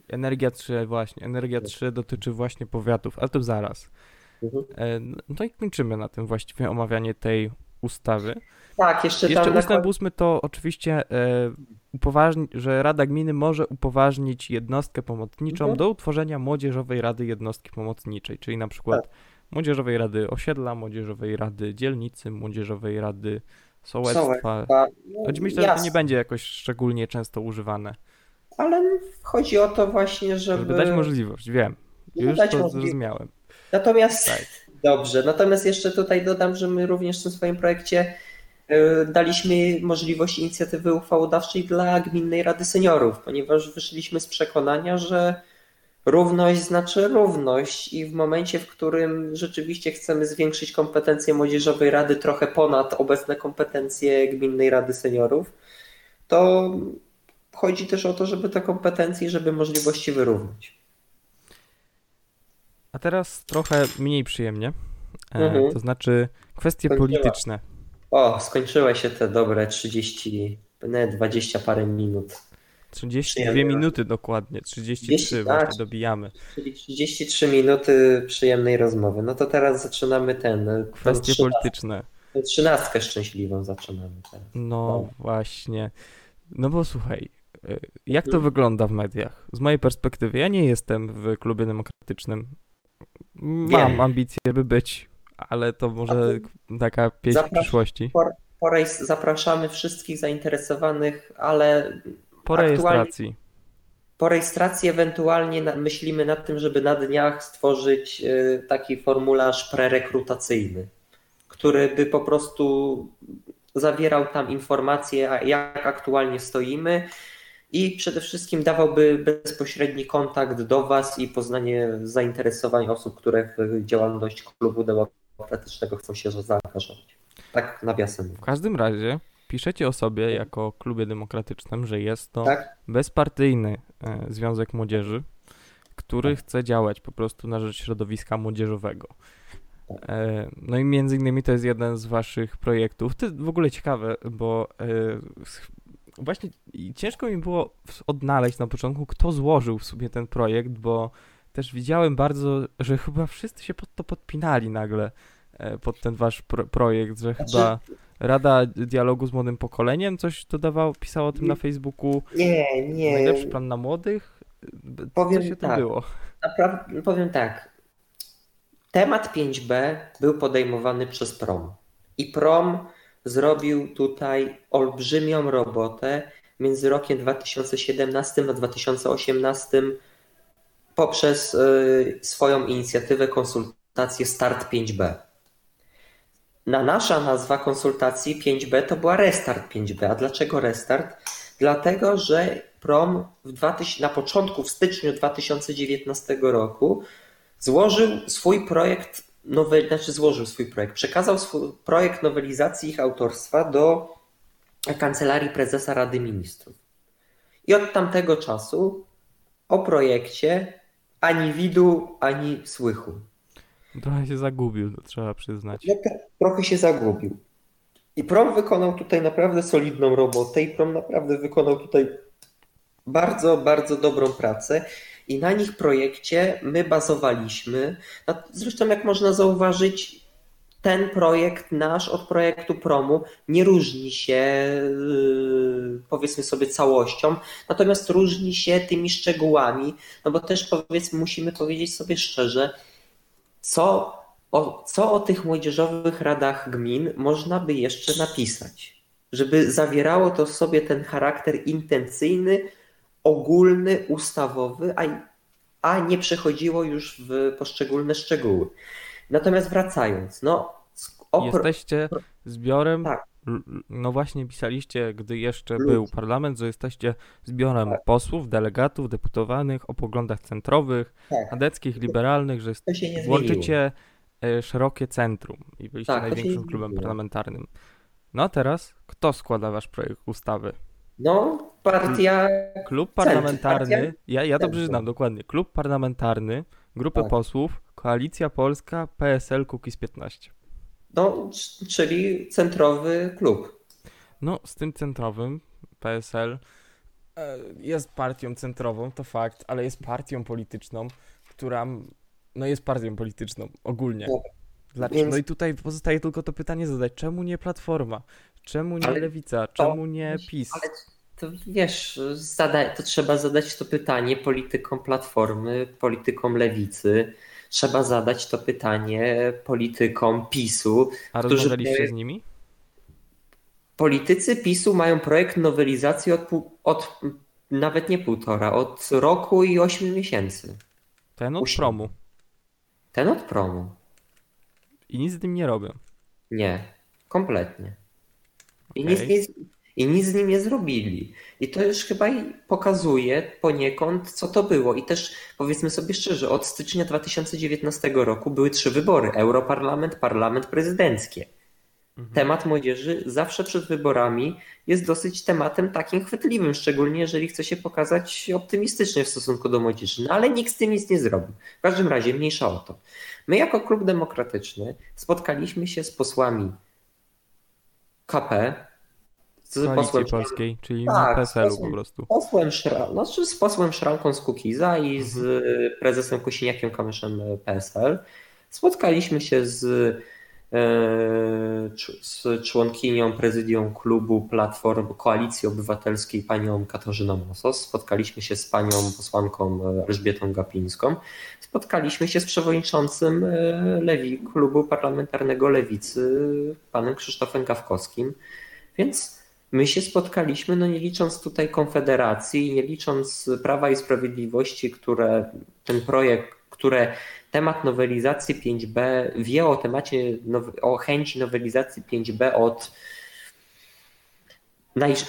Speaker 1: Energia 3, właśnie. Energia 3 dotyczy właśnie powiatów, ale to zaraz. Mhm. E, no i kończymy na tym właściwie omawianie tej ustawy.
Speaker 2: Tak, jeszcze,
Speaker 1: jeszcze ustęp ósmy to oczywiście e, upoważni, że Rada Gminy może upoważnić jednostkę pomocniczą mhm. do utworzenia Młodzieżowej Rady Jednostki Pomocniczej, czyli na przykład tak. Młodzieżowej Rady Osiedla, Młodzieżowej Rady Dzielnicy, Młodzieżowej Rady Sołectwa. No, Choć myślę, jasne. że to nie będzie jakoś szczególnie często używane
Speaker 2: ale chodzi o to właśnie, żeby...
Speaker 1: Żeby dać możliwość, wiem. Już dać to zrozumiałem.
Speaker 2: Natomiast, tak. dobrze, natomiast jeszcze tutaj dodam, że my również w tym swoim projekcie daliśmy możliwość inicjatywy uchwałodawczej dla Gminnej Rady Seniorów, ponieważ wyszliśmy z przekonania, że równość znaczy równość i w momencie, w którym rzeczywiście chcemy zwiększyć kompetencje Młodzieżowej Rady trochę ponad obecne kompetencje Gminnej Rady Seniorów, to chodzi też o to, żeby te kompetencje, żeby możliwości wyrównać.
Speaker 1: A teraz trochę mniej przyjemnie, e, mhm. to znaczy kwestie Skończyła. polityczne.
Speaker 2: O, skończyły się te dobre 30, nie, 20 parę minut.
Speaker 1: 32 minuty dokładnie, 33 30, właśnie tak, dobijamy.
Speaker 2: Czyli 33 minuty przyjemnej rozmowy. No to teraz zaczynamy ten.
Speaker 1: Kwestie polityczne.
Speaker 2: Trzynastkę szczęśliwą zaczynamy teraz.
Speaker 1: No, no właśnie. No bo słuchaj, Y, jak to wygląda w mediach? Z mojej perspektywy, ja nie jestem w klubie demokratycznym. Mam ambicje, by być, ale to może taka pieśń Zaprasz... przyszłości. Po,
Speaker 2: po rejs... Zapraszamy wszystkich zainteresowanych, ale
Speaker 1: po rejestracji.
Speaker 2: Po rejestracji ewentualnie myślimy nad tym, żeby na dniach stworzyć y, taki formularz prerekrutacyjny, który by po prostu zawierał tam informacje, jak aktualnie stoimy, i przede wszystkim dawałby bezpośredni kontakt do Was i poznanie zainteresowań osób, które w działalność klubu demokratycznego chcą się zaangażować. Tak nawiasem.
Speaker 1: W każdym razie piszecie o sobie jako klubie demokratycznym, że jest to tak? bezpartyjny e, Związek Młodzieży, który tak. chce działać po prostu na rzecz środowiska młodzieżowego. Tak. E, no i między innymi to jest jeden z waszych projektów. To jest w ogóle ciekawe, bo e, właśnie ciężko mi było odnaleźć na początku, kto złożył w sobie ten projekt, bo też widziałem bardzo, że chyba wszyscy się pod to podpinali nagle, e, pod ten wasz pro projekt, że znaczy... chyba Rada Dialogu z Młodym Pokoleniem coś dodawał, pisał o tym na Facebooku.
Speaker 2: Nie, nie.
Speaker 1: Najlepszy plan na młodych. Powiem Co się tak, było?
Speaker 2: Naprawdę, powiem tak. Temat 5B był podejmowany przez PROM. I PROM zrobił tutaj olbrzymią robotę między rokiem 2017 a 2018 poprzez y, swoją inicjatywę konsultację Start 5B. Na nasza nazwa konsultacji 5B to była Restart 5B. A dlaczego Restart? Dlatego, że PROM w 2000, na początku, w styczniu 2019 roku złożył swój projekt, nowel, znaczy złożył swój projekt, przekazał swój projekt nowelizacji ich autorstwa do Kancelarii Prezesa Rady Ministrów. I od tamtego czasu o projekcie ani widu, ani słychu.
Speaker 1: Trochę się zagubił, to trzeba przyznać.
Speaker 2: Trochę się zagubił. I Prom wykonał tutaj naprawdę solidną robotę i Prom naprawdę wykonał tutaj bardzo, bardzo dobrą pracę i na nich projekcie my bazowaliśmy. Zresztą, jak można zauważyć, ten projekt nasz od projektu promu nie różni się, yy, powiedzmy sobie, całością, natomiast różni się tymi szczegółami, no bo też powiedzmy, musimy powiedzieć sobie szczerze, co o, co o tych młodzieżowych radach gmin można by jeszcze napisać, żeby zawierało to sobie ten charakter intencyjny, ogólny, ustawowy, a, a nie przechodziło już w poszczególne szczegóły. Natomiast wracając, no.
Speaker 1: Jesteście zbiorem. Tak. No właśnie pisaliście, gdy jeszcze Lud. był parlament, że jesteście zbiorem tak. posłów, delegatów, deputowanych o poglądach centrowych, tak. adeckich, liberalnych, że łączycie e, szerokie centrum i byliście tak, największym klubem parlamentarnym. No a teraz, kto składa wasz projekt ustawy?
Speaker 2: No, partia.
Speaker 1: Klub parlamentarny. Partia? Ja, ja dobrze znam dokładnie. Klub parlamentarny, grupę tak. posłów, Koalicja Polska, PSL, Kukiz 15.
Speaker 2: No, czyli centrowy klub.
Speaker 1: No, z tym centrowym PSL e, jest partią centrową, to fakt, ale jest partią polityczną, która no jest partią polityczną ogólnie. Dlaczego? Więc... No i tutaj pozostaje tylko to pytanie zadać, czemu nie Platforma? Czemu nie ale Lewica? Czemu to... nie PiS? Ale
Speaker 2: to wiesz, zada... to trzeba zadać to pytanie politykom Platformy, politykom Lewicy, trzeba zadać to pytanie politykom PiSu.
Speaker 1: A którzy rozmawialiście z nimi?
Speaker 2: Politycy PiSu mają projekt nowelizacji od, od nawet nie półtora, od roku i ośmiu miesięcy.
Speaker 1: Ten od promu.
Speaker 2: Ten od promu.
Speaker 1: I nic z tym nie robią.
Speaker 2: Nie, kompletnie. I okay. nic, nic, i nic z nim nie zrobili. I to już chyba pokazuje poniekąd, co to było. I też powiedzmy sobie szczerze, od stycznia 2019 roku były trzy wybory: Europarlament, Parlament Prezydenckie. Mhm. Temat młodzieży zawsze przed wyborami jest dosyć tematem takim chwytliwym, szczególnie jeżeli chce się pokazać optymistycznie w stosunku do młodzieży. No ale nikt z tym nic nie zrobił. W każdym razie, mniejsza o to. My, jako klub demokratyczny, spotkaliśmy się z posłami KP,
Speaker 1: z posłem Polskiej, czyli tak, PSL-u po prostu.
Speaker 2: Posłem Szra... znaczy z posłem Szranką z Kukiza i mhm. z prezesem Kosiniakiem Kamyszem PSL. Spotkaliśmy się z, e, z członkinią prezydium klubu Platform Koalicji Obywatelskiej panią Katarzyną Mosos. Spotkaliśmy się z panią posłanką Elżbietą Gapińską. Spotkaliśmy się z przewodniczącym e, Lewi, klubu parlamentarnego Lewicy panem Krzysztofem Gawkowskim. Więc My się spotkaliśmy, no nie licząc tutaj Konfederacji, nie licząc Prawa i Sprawiedliwości, które ten projekt, które temat nowelizacji 5b wie o temacie, o chęci nowelizacji 5b od,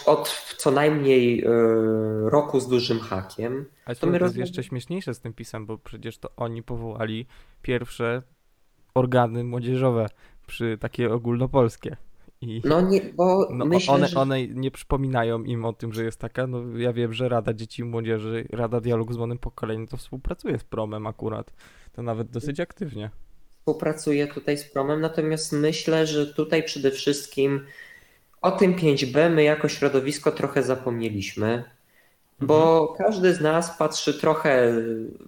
Speaker 2: od co najmniej e, roku z dużym hakiem.
Speaker 1: A to, to jest jeszcze śmieszniejsze z tym pisem, bo przecież to oni powołali pierwsze organy młodzieżowe przy takie ogólnopolskie.
Speaker 2: I no nie, bo no, myślę,
Speaker 1: one,
Speaker 2: że...
Speaker 1: one nie przypominają im o tym, że jest taka, no ja wiem, że Rada Dzieci i Młodzieży, Rada Dialogu z Młodym Pokoleniem to współpracuje z Promem akurat, to nawet dosyć aktywnie.
Speaker 2: Współpracuje tutaj z Promem, natomiast myślę, że tutaj przede wszystkim o tym 5B my jako środowisko trochę zapomnieliśmy, bo mhm. każdy z nas patrzy trochę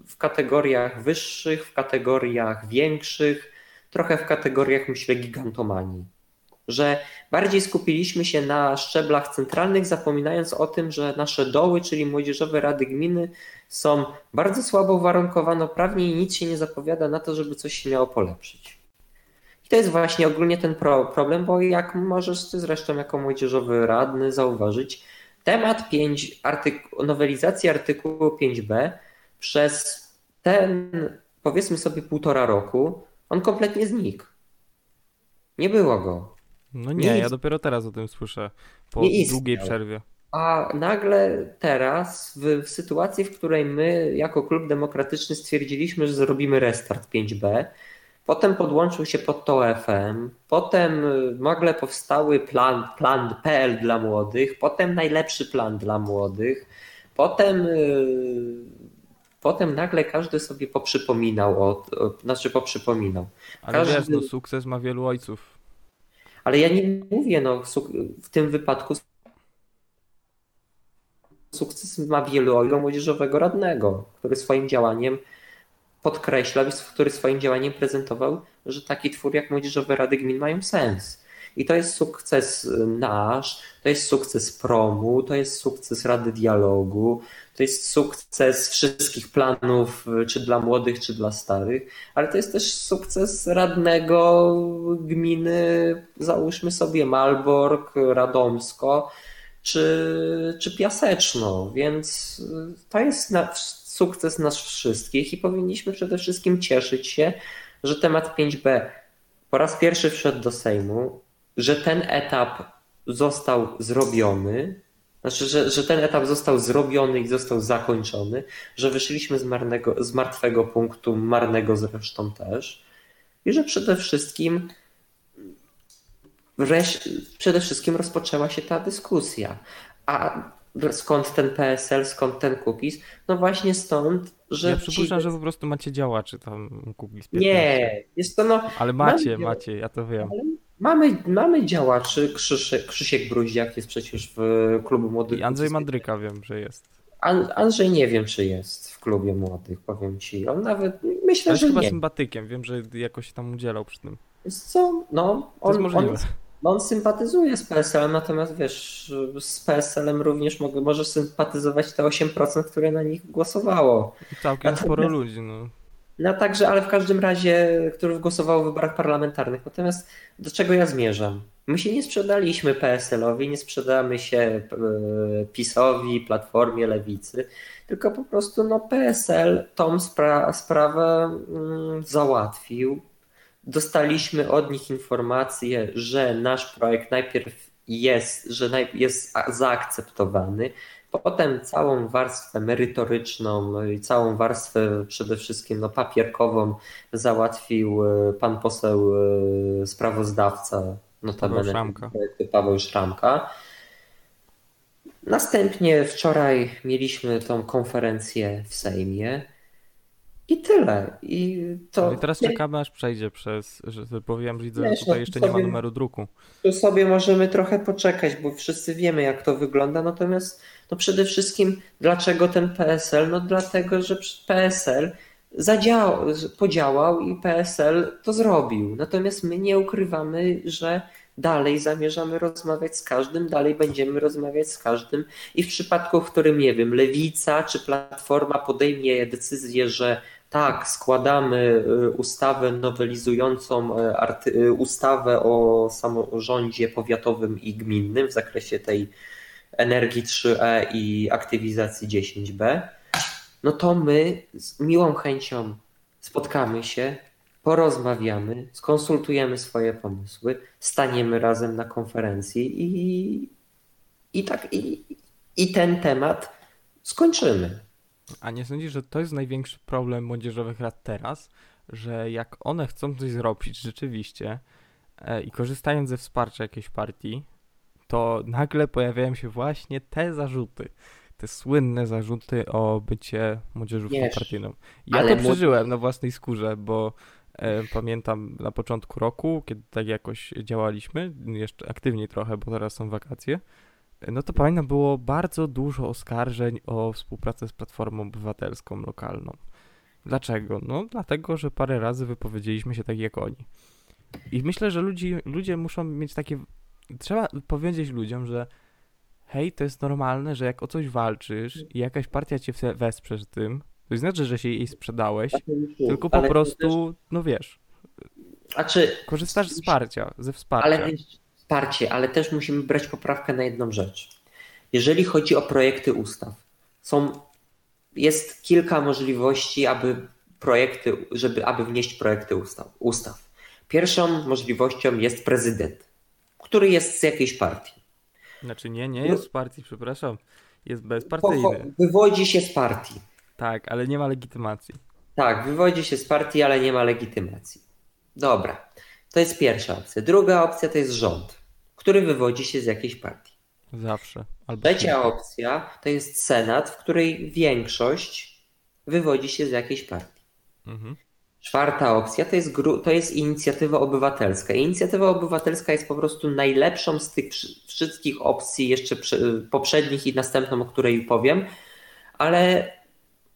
Speaker 2: w kategoriach wyższych, w kategoriach większych, trochę w kategoriach, myślę, gigantomanii. Że bardziej skupiliśmy się na szczeblach centralnych, zapominając o tym, że nasze doły, czyli młodzieżowe rady gminy, są bardzo słabo uwarunkowane prawnie i nic się nie zapowiada na to, żeby coś się miało polepszyć. I to jest właśnie ogólnie ten pro problem, bo jak możesz ty zresztą jako młodzieżowy radny zauważyć, temat 5, artyku, nowelizacji artykułu 5b przez ten powiedzmy sobie półtora roku, on kompletnie znikł. Nie było go.
Speaker 1: No nie, ja dopiero teraz o tym słyszę, po długiej przerwie.
Speaker 2: A nagle teraz, w, w, sytuacji, w której my jako klub demokratyczny stwierdziliśmy, że zrobimy restart 5B, potem podłączył się pod to FM, potem y, nagle powstały plan, plan PL dla młodych, potem najlepszy plan dla młodych, potem yy, potem nagle każdy sobie poprzypominał, o, o, znaczy poprzypominał.
Speaker 1: Ale każdy... wiesz, no sukces ma wielu ojców.
Speaker 2: Ale ja nie mówię, no w tym wypadku sukces ma wielu ojców młodzieżowego radnego, który swoim działaniem podkreślał, który swoim działaniem prezentował, że taki twór jak Młodzieżowe Rady Gmin mają sens. I to jest sukces nasz, to jest sukces promu, to jest sukces Rady Dialogu, to jest sukces wszystkich planów, czy dla młodych, czy dla starych, ale to jest też sukces radnego gminy, załóżmy sobie Malbork, Radomsko, czy, czy Piaseczno, więc to jest nasz sukces nas wszystkich i powinniśmy przede wszystkim cieszyć się, że temat 5B po raz pierwszy wszedł do Sejmu, że ten etap został zrobiony, znaczy, że, że ten etap został zrobiony i został zakończony, że wyszliśmy z, marnego, z martwego punktu, marnego zresztą też, i że przede wszystkim przede wszystkim rozpoczęła się ta dyskusja. A skąd ten PSL, skąd ten cookies? No właśnie stąd, że.
Speaker 1: Ja przypuszczam, ci... że po prostu macie działaczy tam cookies.
Speaker 2: 15. Nie, jest to no.
Speaker 1: Ale macie, macie, ja to wiem. Ale
Speaker 2: Mamy, mamy działaczy, Krzysiek, Krzysiek Bruździak jest przecież w klubie młodych.
Speaker 1: I Andrzej Mandryka wiem, że jest.
Speaker 2: An, Andrzej nie wiem, czy jest w klubie młodych, powiem ci. On nawet, myślę,
Speaker 1: Ale
Speaker 2: że
Speaker 1: chyba
Speaker 2: nie.
Speaker 1: sympatykiem, wiem, że jakoś tam udzielał przy tym.
Speaker 2: Co? No,
Speaker 1: on, on,
Speaker 2: on sympatyzuje z PSL, natomiast wiesz, z PSL-em również mogę, może sympatyzować te 8%, które na nich głosowało.
Speaker 1: I całkiem natomiast... sporo ludzi, no.
Speaker 2: No także, ale w każdym razie, który głosował w wyborach parlamentarnych. Natomiast do czego ja zmierzam? My się nie sprzedaliśmy PSL-owi, nie sprzedamy się e, PiSowi, Platformie, Lewicy, tylko po prostu no, PSL tą spra sprawę mm, załatwił. Dostaliśmy od nich informację, że nasz projekt najpierw jest, że jest zaakceptowany, Potem całą warstwę merytoryczną i całą warstwę przede wszystkim no, papierkową załatwił e, pan poseł e, sprawozdawca, notabene
Speaker 1: Szramka.
Speaker 2: Paweł Szramka. Następnie wczoraj mieliśmy tą konferencję w Sejmie. I tyle. I to.
Speaker 1: No i teraz czekamy, aż przejdzie przez. Że powiem, że widzę, że tutaj jeszcze sobie, nie ma numeru druku.
Speaker 2: Tu sobie możemy trochę poczekać, bo wszyscy wiemy, jak to wygląda. Natomiast no przede wszystkim, dlaczego ten PSL? No dlatego, że PSL zadziałał, podziałał i PSL to zrobił. Natomiast my nie ukrywamy, że dalej zamierzamy rozmawiać z każdym, dalej będziemy rozmawiać z każdym. I w przypadku, w którym, nie wiem, Lewica czy Platforma podejmie decyzję, że tak, składamy y, ustawę nowelizującą y, y, ustawę o samorządzie powiatowym i gminnym w zakresie tej energii 3E i aktywizacji 10B, no to my z miłą chęcią spotkamy się, porozmawiamy, skonsultujemy swoje pomysły, staniemy razem na konferencji i, i tak i, i ten temat skończymy.
Speaker 1: A nie sądzisz, że to jest największy problem młodzieżowych rad teraz, że jak one chcą coś zrobić rzeczywiście e, i korzystając ze wsparcia jakiejś partii, to nagle pojawiają się właśnie te zarzuty. Te słynne zarzuty o bycie młodzieżówką Wiesz, partyjną. Ja to przeżyłem na własnej skórze, bo pamiętam na początku roku, kiedy tak jakoś działaliśmy, jeszcze aktywniej trochę, bo teraz są wakacje, no to pamiętam, było bardzo dużo oskarżeń o współpracę z Platformą Obywatelską lokalną. Dlaczego? No dlatego, że parę razy wypowiedzieliśmy się tak jak oni. I myślę, że ludzi, ludzie muszą mieć takie. Trzeba powiedzieć ludziom, że hej, to jest normalne, że jak o coś walczysz i jakaś partia cię we- wesprze w tym, to nie znaczy, że się jej sprzedałeś, tylko po
Speaker 2: Ale to
Speaker 1: prostu, no wiesz,
Speaker 2: A czy
Speaker 1: korzystasz z wsparcia, ze wsparcia.
Speaker 2: Ale wsparcie, ale też musimy brać poprawkę na jedną rzecz. Jeżeli chodzi o projekty ustaw, są, jest kilka możliwości, aby projekty, żeby, aby wnieść projekty ustaw, ustaw. Pierwszą możliwością jest prezydent, który jest z jakiejś partii.
Speaker 1: Znaczy nie, nie jest w partii, przepraszam. Jest bezpartyjny.
Speaker 2: Wywodzi się z partii.
Speaker 1: Tak, ale nie ma legitymacji.
Speaker 2: Tak, wywodzi się z partii, ale nie ma legitymacji. Dobra, to jest pierwsza opcja. Druga opcja to jest rząd, który wywodzi się z jakiejś partii.
Speaker 1: Zawsze. Albo
Speaker 2: Trzecia opcja to jest Senat, w której większość wywodzi się z jakiejś partii.
Speaker 1: Mhm.
Speaker 2: Czwarta opcja to jest, to jest inicjatywa obywatelska. Inicjatywa obywatelska jest po prostu najlepszą z tych wszy- wszystkich opcji, jeszcze prze- poprzednich i następną, o której powiem, ale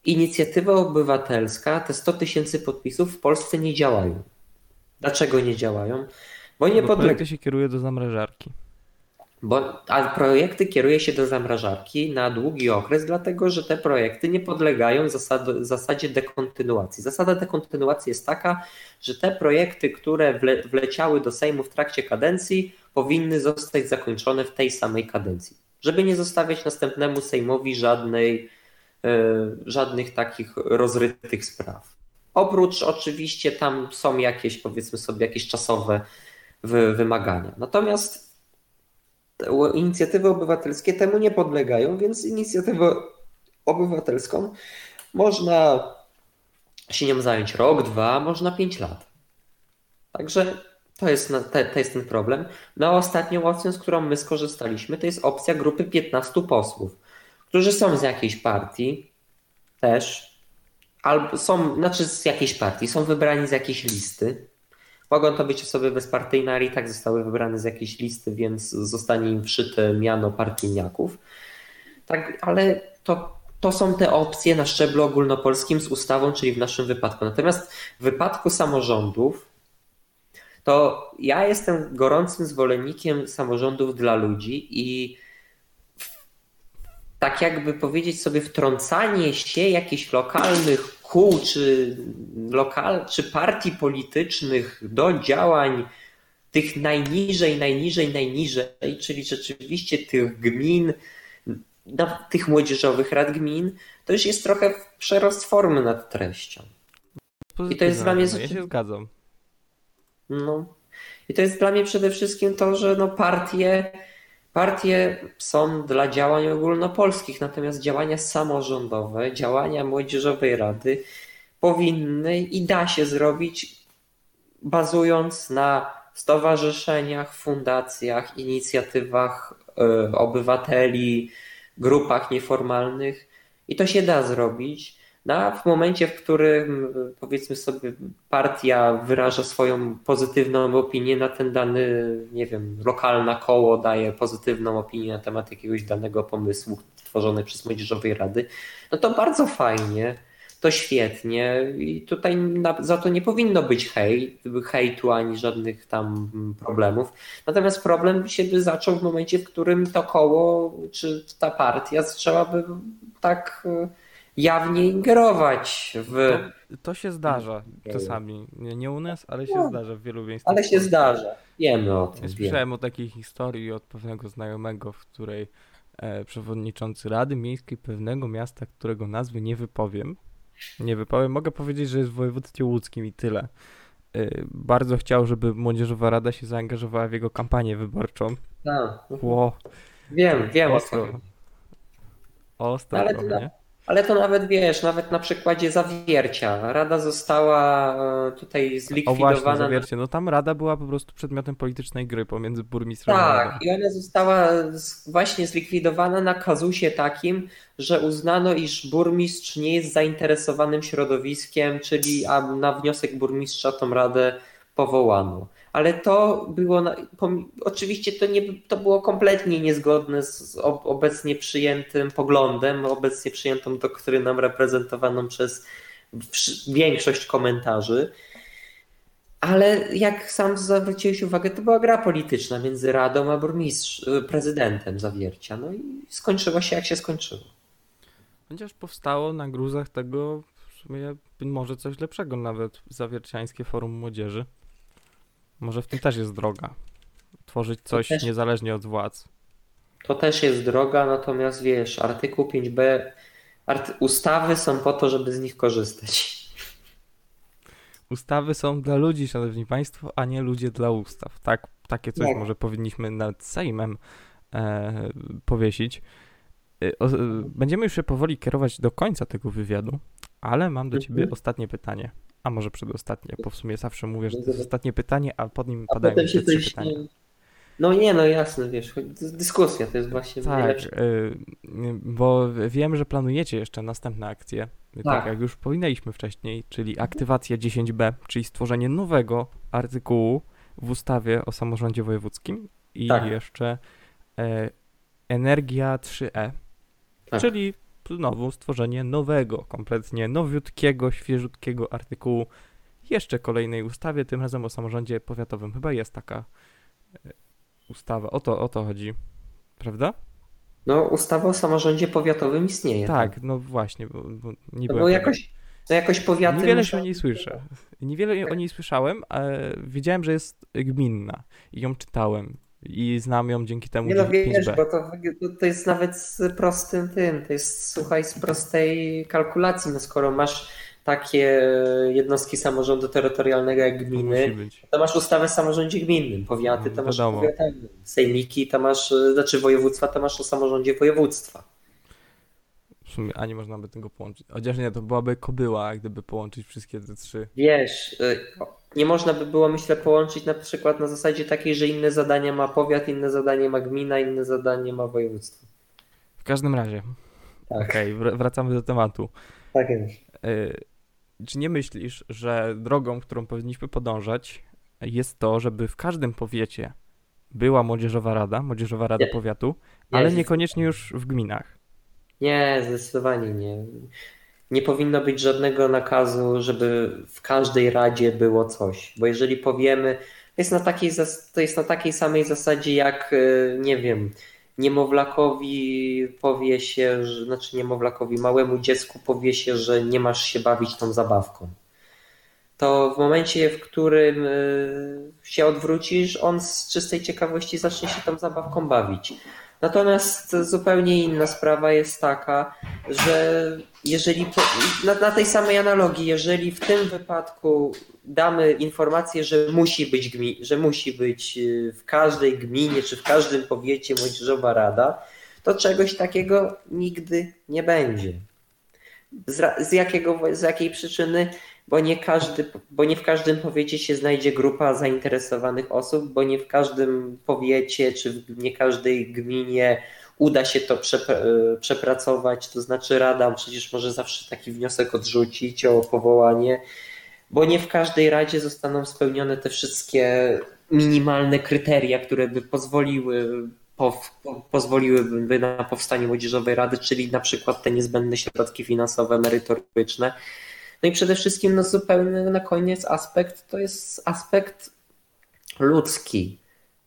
Speaker 2: inicjatywa obywatelska, te 100 tysięcy podpisów w Polsce nie działają. Dlaczego nie działają? Bo nie
Speaker 1: Bo projekty się kieruje do zamrażarki.
Speaker 2: Bo, a projekty kieruje się do zamrażarki na długi okres, dlatego że te projekty nie podlegają zasad, zasadzie dekontynuacji. Zasada dekontynuacji jest taka, że te projekty, które wle, wleciały do Sejmu w trakcie kadencji, powinny zostać zakończone w tej samej kadencji, żeby nie zostawiać następnemu Sejmowi żadnej, żadnych takich rozrytych spraw. Oprócz oczywiście tam są jakieś, powiedzmy sobie, jakieś czasowe wy, wymagania. Natomiast inicjatywy obywatelskie temu nie podlegają, więc inicjatywę obywatelską można się nią zająć rok, dwa, można pięć lat. Także to jest, to jest ten problem. No a ostatnią opcją, z którą my skorzystaliśmy, to jest opcja grupy 15 posłów, którzy są z jakiejś partii też, albo są, znaczy z jakiejś partii, są wybrani z jakiejś listy. Mogą to być osoby bezpartyjne, ale i tak zostały wybrane z jakiejś listy, więc zostanie im wszyte miano partyjniaków. Tak, ale to, to są te opcje na szczeblu ogólnopolskim z ustawą, czyli w naszym wypadku. Natomiast w wypadku samorządów, to ja jestem gorącym zwolennikiem samorządów dla ludzi i tak jakby powiedzieć sobie wtrącanie się jakichś lokalnych kół czy, lokal, czy partii politycznych do działań tych najniżej, najniżej, najniżej, czyli rzeczywiście tych gmin, na tych młodzieżowych rad gmin, to już jest trochę przerost formy nad treścią. I to jest dla mnie
Speaker 1: No, Ja się zgadzam.
Speaker 2: No. I to jest dla mnie przede wszystkim to, że no partie, partie są dla działań ogólnopolskich, natomiast działania samorządowe, działania Młodzieżowej Rady powinny i da się zrobić bazując na stowarzyszeniach, fundacjach, inicjatywach y, obywateli, grupach nieformalnych i to się da zrobić. No, w momencie, w którym powiedzmy sobie partia wyraża swoją pozytywną opinię na ten dany, nie wiem, lokalna koło daje pozytywną opinię na temat jakiegoś danego pomysłu tworzonej przez Młodzieżowej Rady, no to bardzo fajnie, to świetnie i tutaj na, za to nie powinno być hej, hejtu ani żadnych tam problemów. Natomiast problem się by zaczął w momencie, w którym to koło czy ta partia zaczęłaby tak jawnie ingerować w...
Speaker 1: To, to się zdarza czasami. Nie, nie u nas, ale się
Speaker 2: No.
Speaker 1: zdarza w wielu miejscach.
Speaker 2: Ale się zdarza. Wiemy o tym.
Speaker 1: Słyszałem o takiej historii od pewnego znajomego, w której e, przewodniczący Rady Miejskiej pewnego miasta, którego nazwy nie wypowiem, nie wypowiem, mogę powiedzieć, że jest w województwie łódzkim i tyle. E, bardzo chciał, żeby Młodzieżowa Rada się zaangażowała w jego kampanię wyborczą.
Speaker 2: Tak.
Speaker 1: Ło,
Speaker 2: Wiem, wiem o co.
Speaker 1: ostro. Ostro,
Speaker 2: Ale
Speaker 1: to- nie?
Speaker 2: Ale to nawet wiesz, nawet na przykładzie zawiercia. Rada została e, tutaj
Speaker 1: O właśnie,
Speaker 2: zlikwidowana.
Speaker 1: zawiercie. No tam Rada była po prostu przedmiotem politycznej gry pomiędzy burmistrzem a.
Speaker 2: Tak, i ona została właśnie zlikwidowana na kazusie takim, że uznano, iż burmistrz nie jest zainteresowanym środowiskiem, czyli a na wniosek burmistrza tą radę powołano. Ale to było, oczywiście to, nie, to było kompletnie niezgodne z ob, obecnie przyjętym poglądem, obecnie przyjętą doktryną reprezentowaną przez większość komentarzy. Ale jak sam zwróciłeś uwagę, to była gra polityczna między Radą a burmistrz, prezydentem Zawiercia. No i skończyło się jak się skończyło.
Speaker 1: Chociaż powstało na gruzach tego w sumie może coś lepszego nawet Zawierciańskie Forum Młodzieży. Może w tym też jest droga. Tworzyć coś
Speaker 2: też-
Speaker 1: niezależnie od władz.
Speaker 2: To też jest droga, natomiast wiesz, artykuł 5b, arty ustawy są po to, żeby z nich korzystać.
Speaker 1: Ustawy są dla ludzi, szanowni państwo, a nie ludzie dla ustaw. Tak, takie coś
Speaker 2: Tak.
Speaker 1: może powinniśmy nad Sejmem e, powiesić. E, o, e, będziemy już się powoli kierować do końca tego wywiadu, ale mam do ciebie
Speaker 2: Mhm.
Speaker 1: ostatnie pytanie. A może przedostatnie, bo w sumie zawsze mówię, że to jest ostatnie pytanie, a pod nim
Speaker 2: A
Speaker 1: padają trzy
Speaker 2: coś...
Speaker 1: pytania.
Speaker 2: No nie, no jasne, wiesz, dyskusja to jest właśnie
Speaker 1: Tak,
Speaker 2: najlepsze.
Speaker 1: y, bo wiem, że planujecie jeszcze następne akcje, tak.
Speaker 2: Tak.
Speaker 1: jak już wspominaliśmy wcześniej, czyli aktywacja 10b, czyli stworzenie nowego artykułu w ustawie o samorządzie wojewódzkim i
Speaker 2: Tak.
Speaker 1: jeszcze e, energia 3e,
Speaker 2: Tak.
Speaker 1: czyli znowu stworzenie nowego, kompletnie nowiutkiego, świeżutkiego artykułu jeszcze kolejnej ustawie, tym razem o samorządzie powiatowym. Chyba jest taka e, ustawa, o to, o to chodzi, prawda?
Speaker 2: No ustawa o samorządzie powiatowym istnieje.
Speaker 1: Tak, no właśnie, bo, bo nie
Speaker 2: No
Speaker 1: byłem
Speaker 2: bo jakoś, no jakoś powiaty...
Speaker 1: Niewiele
Speaker 2: muszą-
Speaker 1: się o niej słyszę. Niewiele o niej słyszałem, ale wiedziałem, że jest gminna i ją czytałem i znam ją dzięki temu
Speaker 2: Nie no
Speaker 1: 5B.
Speaker 2: wiesz, bo to, to jest nawet z prostym tym, to jest słuchaj z prostej kalkulacji, no skoro masz takie jednostki samorządu terytorialnego jak gminy, to masz ustawę o samorządzie gminnym, powiaty to masz powiatowym, sejmiki to masz, znaczy województwa to masz o samorządzie województwa.
Speaker 1: W sumie, a nie można by tego połączyć. Chociaż nie, to byłaby kobyła, gdyby połączyć wszystkie te trzy.
Speaker 2: Wiesz, e, nie można by było myślę połączyć na przykład na zasadzie takiej, że inne zadania ma powiat, inne zadanie ma gmina, inne zadanie ma województwo.
Speaker 1: W każdym razie,
Speaker 2: Tak,
Speaker 1: okej, wr- wracamy do tematu.
Speaker 2: tak jest.
Speaker 1: Y, czy nie myślisz, że drogą, którą powinniśmy podążać, jest to, żeby w każdym powiecie była młodzieżowa rada, młodzieżowa rada
Speaker 2: Nie.
Speaker 1: powiatu,
Speaker 2: Nie,
Speaker 1: ale
Speaker 2: z-
Speaker 1: niekoniecznie już w gminach?
Speaker 2: Nie, zdecydowanie nie. Nie powinno być żadnego nakazu, żeby w każdej radzie było coś. Bo jeżeli powiemy, jest na takiej, to jest na takiej samej zasadzie jak, e, nie wiem, niemowlakowi powie się, że, znaczy niemowlakowi, małemu dziecku powie się, że nie masz się bawić tą zabawką. To w momencie, w którym e, się odwrócisz, on z czystej ciekawości zacznie się tą zabawką bawić. Natomiast zupełnie inna sprawa jest taka, że jeżeli po, na, na tej samej analogii, jeżeli w tym wypadku damy informację, że musi być gmi, że musi być y, w każdej gminie czy w każdym powiecie młodzieżowa rada, to czegoś takiego nigdy nie będzie. Z, z, jakiego, z jakiej przyczyny? Bo nie, każdy, bo nie w każdym powiecie się znajdzie grupa zainteresowanych osób, bo nie w każdym powiecie czy w nie każdej gminie uda się to e, przepracować. To znaczy, Rada przecież może zawsze taki wniosek odrzucić o powołanie, bo nie w każdej radzie zostaną spełnione te wszystkie minimalne kryteria, które by pozwoliły po, po, pozwoliłyby na powstanie młodzieżowej rady, czyli na przykład te niezbędne środki finansowe, merytoryczne. No i przede wszystkim no zupełny na koniec aspekt to jest aspekt ludzki.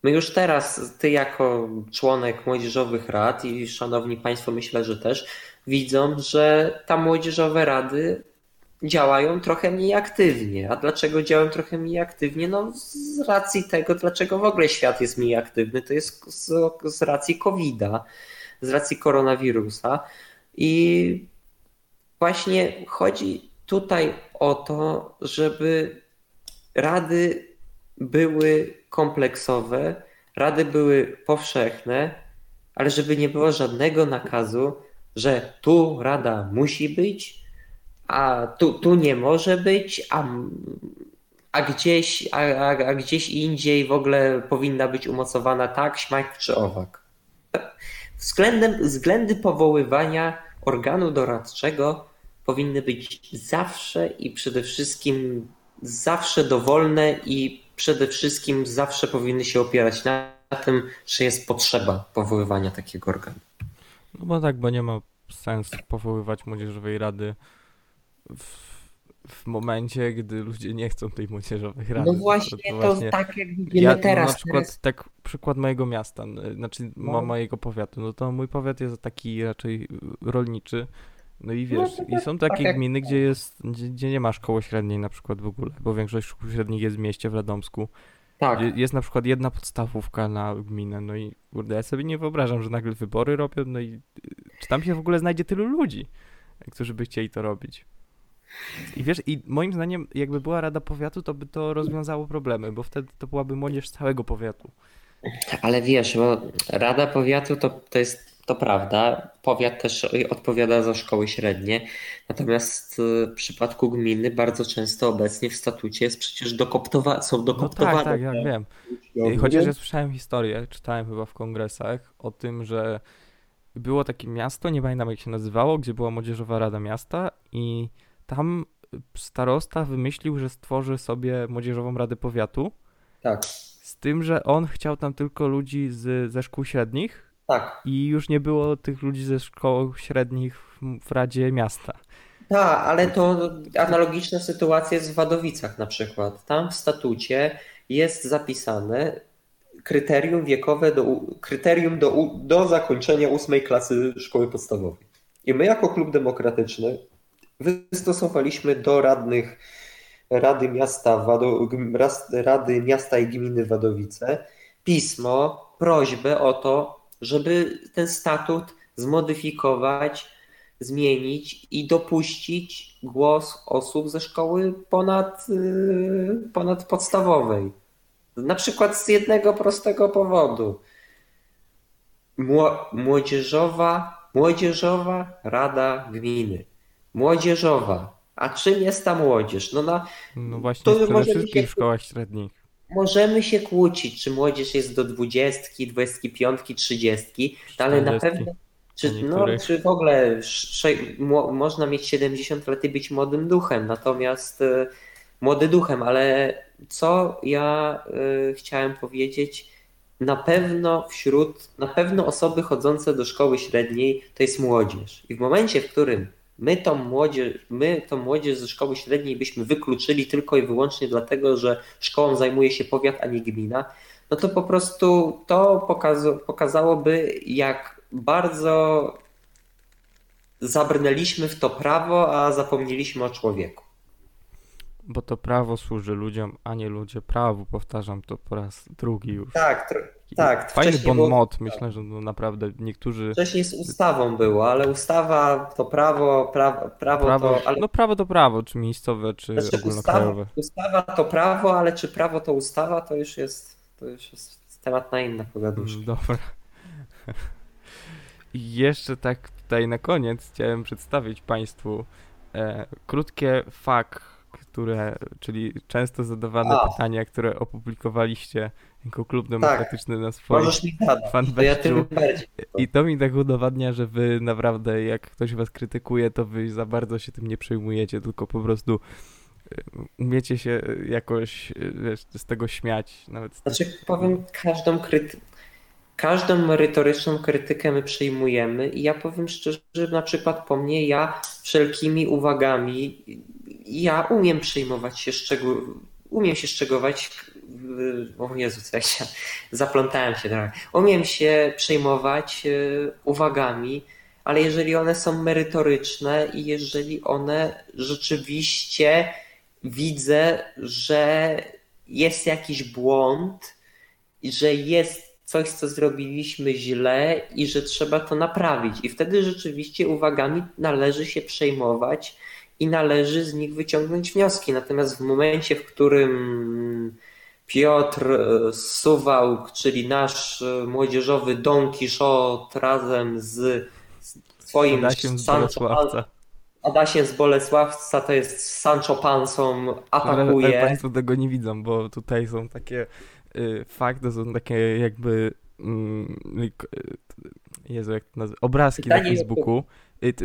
Speaker 2: My już teraz, ty jako członek młodzieżowych rad i szanowni państwo myślę, że też widzą, że ta młodzieżowe rady działają trochę mniej aktywnie. A dlaczego działają trochę mniej aktywnie? No z racji tego, dlaczego w ogóle świat jest mniej aktywny, to jest z, z racji COVID-a, z racji koronawirusa. I właśnie chodzi tutaj o to, żeby rady były kompleksowe, rady były powszechne, ale żeby nie było żadnego nakazu, że tu rada musi być, a tu, tu nie może być, a, a, gdzieś, a, a, a gdzieś indziej w ogóle powinna być umocowana tak, śmak czy owak. Względem, względy powoływania organu doradczego powinny być zawsze i przede wszystkim zawsze dowolne i przede wszystkim zawsze powinny się opierać na tym, czy jest potrzeba powoływania takiego organu.
Speaker 1: No bo tak, bo nie ma sensu powoływać młodzieżowej rady w, w momencie, gdy ludzie nie chcą tej młodzieżowej rady.
Speaker 2: No właśnie, to,
Speaker 1: właśnie-
Speaker 2: tak jak widzimy
Speaker 1: Ja, no,
Speaker 2: teraz.
Speaker 1: na przykład
Speaker 2: teraz
Speaker 1: tak przykład mojego miasta, znaczy
Speaker 2: No.
Speaker 1: mo- mojego powiatu, no to mój powiat jest taki raczej rolniczy. No i wiesz,
Speaker 2: to
Speaker 1: i
Speaker 2: tak-
Speaker 1: są
Speaker 2: tak
Speaker 1: takie
Speaker 2: jak-
Speaker 1: gminy, gdzie jest, gdzie, gdzie nie ma szkoły średniej na przykład w ogóle, bo większość szkół średnich jest w mieście, w Radomsku.
Speaker 2: tak.
Speaker 1: Je- Jest na przykład jedna podstawówka na gminę, no i kurde, ja sobie nie wyobrażam, że nagle wybory robią, no i y, czy tam się w ogóle znajdzie tylu ludzi, którzy by chcieli to robić. I wiesz, i moim zdaniem, jakby była Rada Powiatu, to by to rozwiązało problemy, bo wtedy to byłaby młodzież całego powiatu.
Speaker 2: Ale wiesz, bo Rada Powiatu to, to jest to prawda. Powiat też odpowiada za szkoły średnie. Natomiast y, w przypadku gminy bardzo często obecnie w statucie jest przecież dokoptowa są
Speaker 1: No
Speaker 2: dokoptowane.
Speaker 1: tak, tak, ja
Speaker 2: te
Speaker 1: wiem.
Speaker 2: uczniowie.
Speaker 1: Chociaż ja słyszałem historię, czytałem chyba w kongresach o tym, że było takie miasto, nie pamiętam jak się nazywało, gdzie była młodzieżowa rada miasta i tam starosta wymyślił, że stworzy sobie młodzieżową radę powiatu,
Speaker 2: Tak,
Speaker 1: z tym, że on chciał tam tylko ludzi z, ze szkół średnich
Speaker 2: tak.
Speaker 1: i już nie było tych ludzi ze szkoł średnich w, radzie miasta.
Speaker 2: Tak, ale to analogiczna sytuacja jest w Wadowicach na przykład. Tam w statucie jest zapisane kryterium wiekowe do, kryterium do, do zakończenia ósmej klasy szkoły podstawowej. I my jako klub demokratyczny wystosowaliśmy do radnych Rady Miasta, Wado, Rady Miasta i Gminy Wadowice pismo, prośbę o to, żeby ten statut zmodyfikować, zmienić i dopuścić głos osób ze szkoły ponad, yy, ponad podstawowej. Na przykład z jednego prostego powodu. Mło- Młodzieżowa, młodzieżowa Rada Gminy. Młodzieżowa. A czym jest ta młodzież? No na,
Speaker 1: No właśnie,
Speaker 2: To
Speaker 1: przede wszystkim w szkołach średnich.
Speaker 2: Możemy się kłócić, czy młodzież jest do 20, 25, 30, no ale na
Speaker 1: 40.
Speaker 2: pewno, czy, no, czy w ogóle można mieć 70 lat i być młodym duchem, natomiast e, młody duchem, ale co ja e, chciałem powiedzieć, na pewno wśród, na pewno osoby chodzące do szkoły średniej to jest młodzież. I w momencie, w którym my tą młodzież, my tą młodzież ze szkoły średniej byśmy wykluczyli tylko i wyłącznie dlatego, że szkołą zajmuje się powiat, a nie gmina, no to po prostu to pokaza- pokazałoby, jak bardzo zabrnęliśmy w to prawo, a zapomnieliśmy o człowieku.
Speaker 1: Bo to prawo służy ludziom, a nie ludzie prawu. Powtarzam to po raz drugi już.
Speaker 2: Tak, tak.
Speaker 1: Fajny bon
Speaker 2: było-
Speaker 1: mot. Myślę, że no naprawdę niektórzy.
Speaker 2: Wcześniej z ustawą było, ale ustawa to prawo, prawo, prawo,
Speaker 1: Prawo,
Speaker 2: to. Ale,
Speaker 1: no prawo to prawo, czy miejscowe, czy
Speaker 2: znaczy
Speaker 1: ogólnokrajowe.
Speaker 2: ustawa, ustawa to prawo, ale czy prawo to ustawa, to już jest, to już jest temat na inne pogaduszki.
Speaker 1: Mm, Dobra. I jeszcze tak tutaj na koniec chciałem przedstawić Państwu e, krótkie fak, które, czyli często zadawane
Speaker 2: A.
Speaker 1: pytania, które opublikowaliście jako Klub Demokratyczny na swoim
Speaker 2: Tak. Mi zadać, to ja
Speaker 1: fanpage'u.
Speaker 2: bardziej.
Speaker 1: I to mi tak udowadnia, że wy naprawdę, jak ktoś was krytykuje, to wy za bardzo się tym nie przejmujecie, tylko po prostu e, umiecie się e, jakoś e, wiesz, z tego śmiać. Nawet
Speaker 2: Znaczy, powiem, każdą kryty... każdą merytoryczną krytykę my przyjmujemy i ja powiem szczerze, że na przykład po mnie ja wszelkimi uwagami ja umiem przyjmować się szczegół... umiem się szczegować o Jezu, co ja się zaplątałem się trochę. Umiem się przejmować e, uwagami, ale jeżeli one są merytoryczne i jeżeli one rzeczywiście widzę, że jest jakiś błąd, że jest coś, co zrobiliśmy źle i że trzeba to naprawić. I wtedy rzeczywiście uwagami należy się przejmować i należy z nich wyciągnąć wnioski. Natomiast w momencie, w którym Piotr e, Suwałk, czyli nasz e, młodzieżowy Don Quixote razem z swoim
Speaker 1: Adasiem z
Speaker 2: Sancho
Speaker 1: Bolesławca.
Speaker 2: Adasiem z Bolesławca, to jest Sancho Pansą,
Speaker 1: Ale, ale
Speaker 2: atakuje.
Speaker 1: Państwo tego nie widzą, bo tutaj są takie y, fakty, są takie jakby mm, y, Jezu, jak to nazywa, obrazki na
Speaker 2: Pytanie i
Speaker 1: Facebooku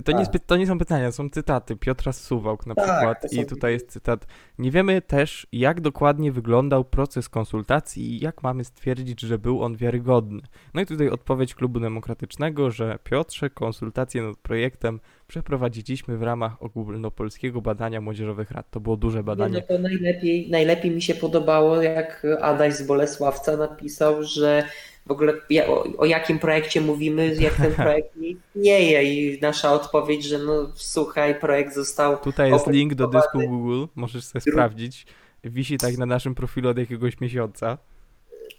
Speaker 1: To nie, jest, py- to nie są pytania, są cytaty. Piotra Suwałk na
Speaker 2: Tak,
Speaker 1: przykład.
Speaker 2: to
Speaker 1: I
Speaker 2: są-
Speaker 1: tutaj jest cytat. Nie wiemy też, jak dokładnie wyglądał proces konsultacji i jak mamy stwierdzić, że był on wiarygodny. No i tutaj odpowiedź Klubu Demokratycznego, że Piotrze, konsultacje nad projektem przeprowadziliśmy w ramach ogólnopolskiego badania młodzieżowych rad. To było duże
Speaker 2: Nie,
Speaker 1: badanie.
Speaker 2: no to najlepiej, najlepiej mi się podobało, jak Adaś z Bolesławca napisał, że w ogóle o, o jakim projekcie mówimy, jak ten projekt nie istnieje i nasza odpowiedź, że no słuchaj, projekt został
Speaker 1: Tutaj jest link do dysku. Google, możesz sobie sprawdzić. Wisi tak na naszym profilu od jakiegoś miesiąca.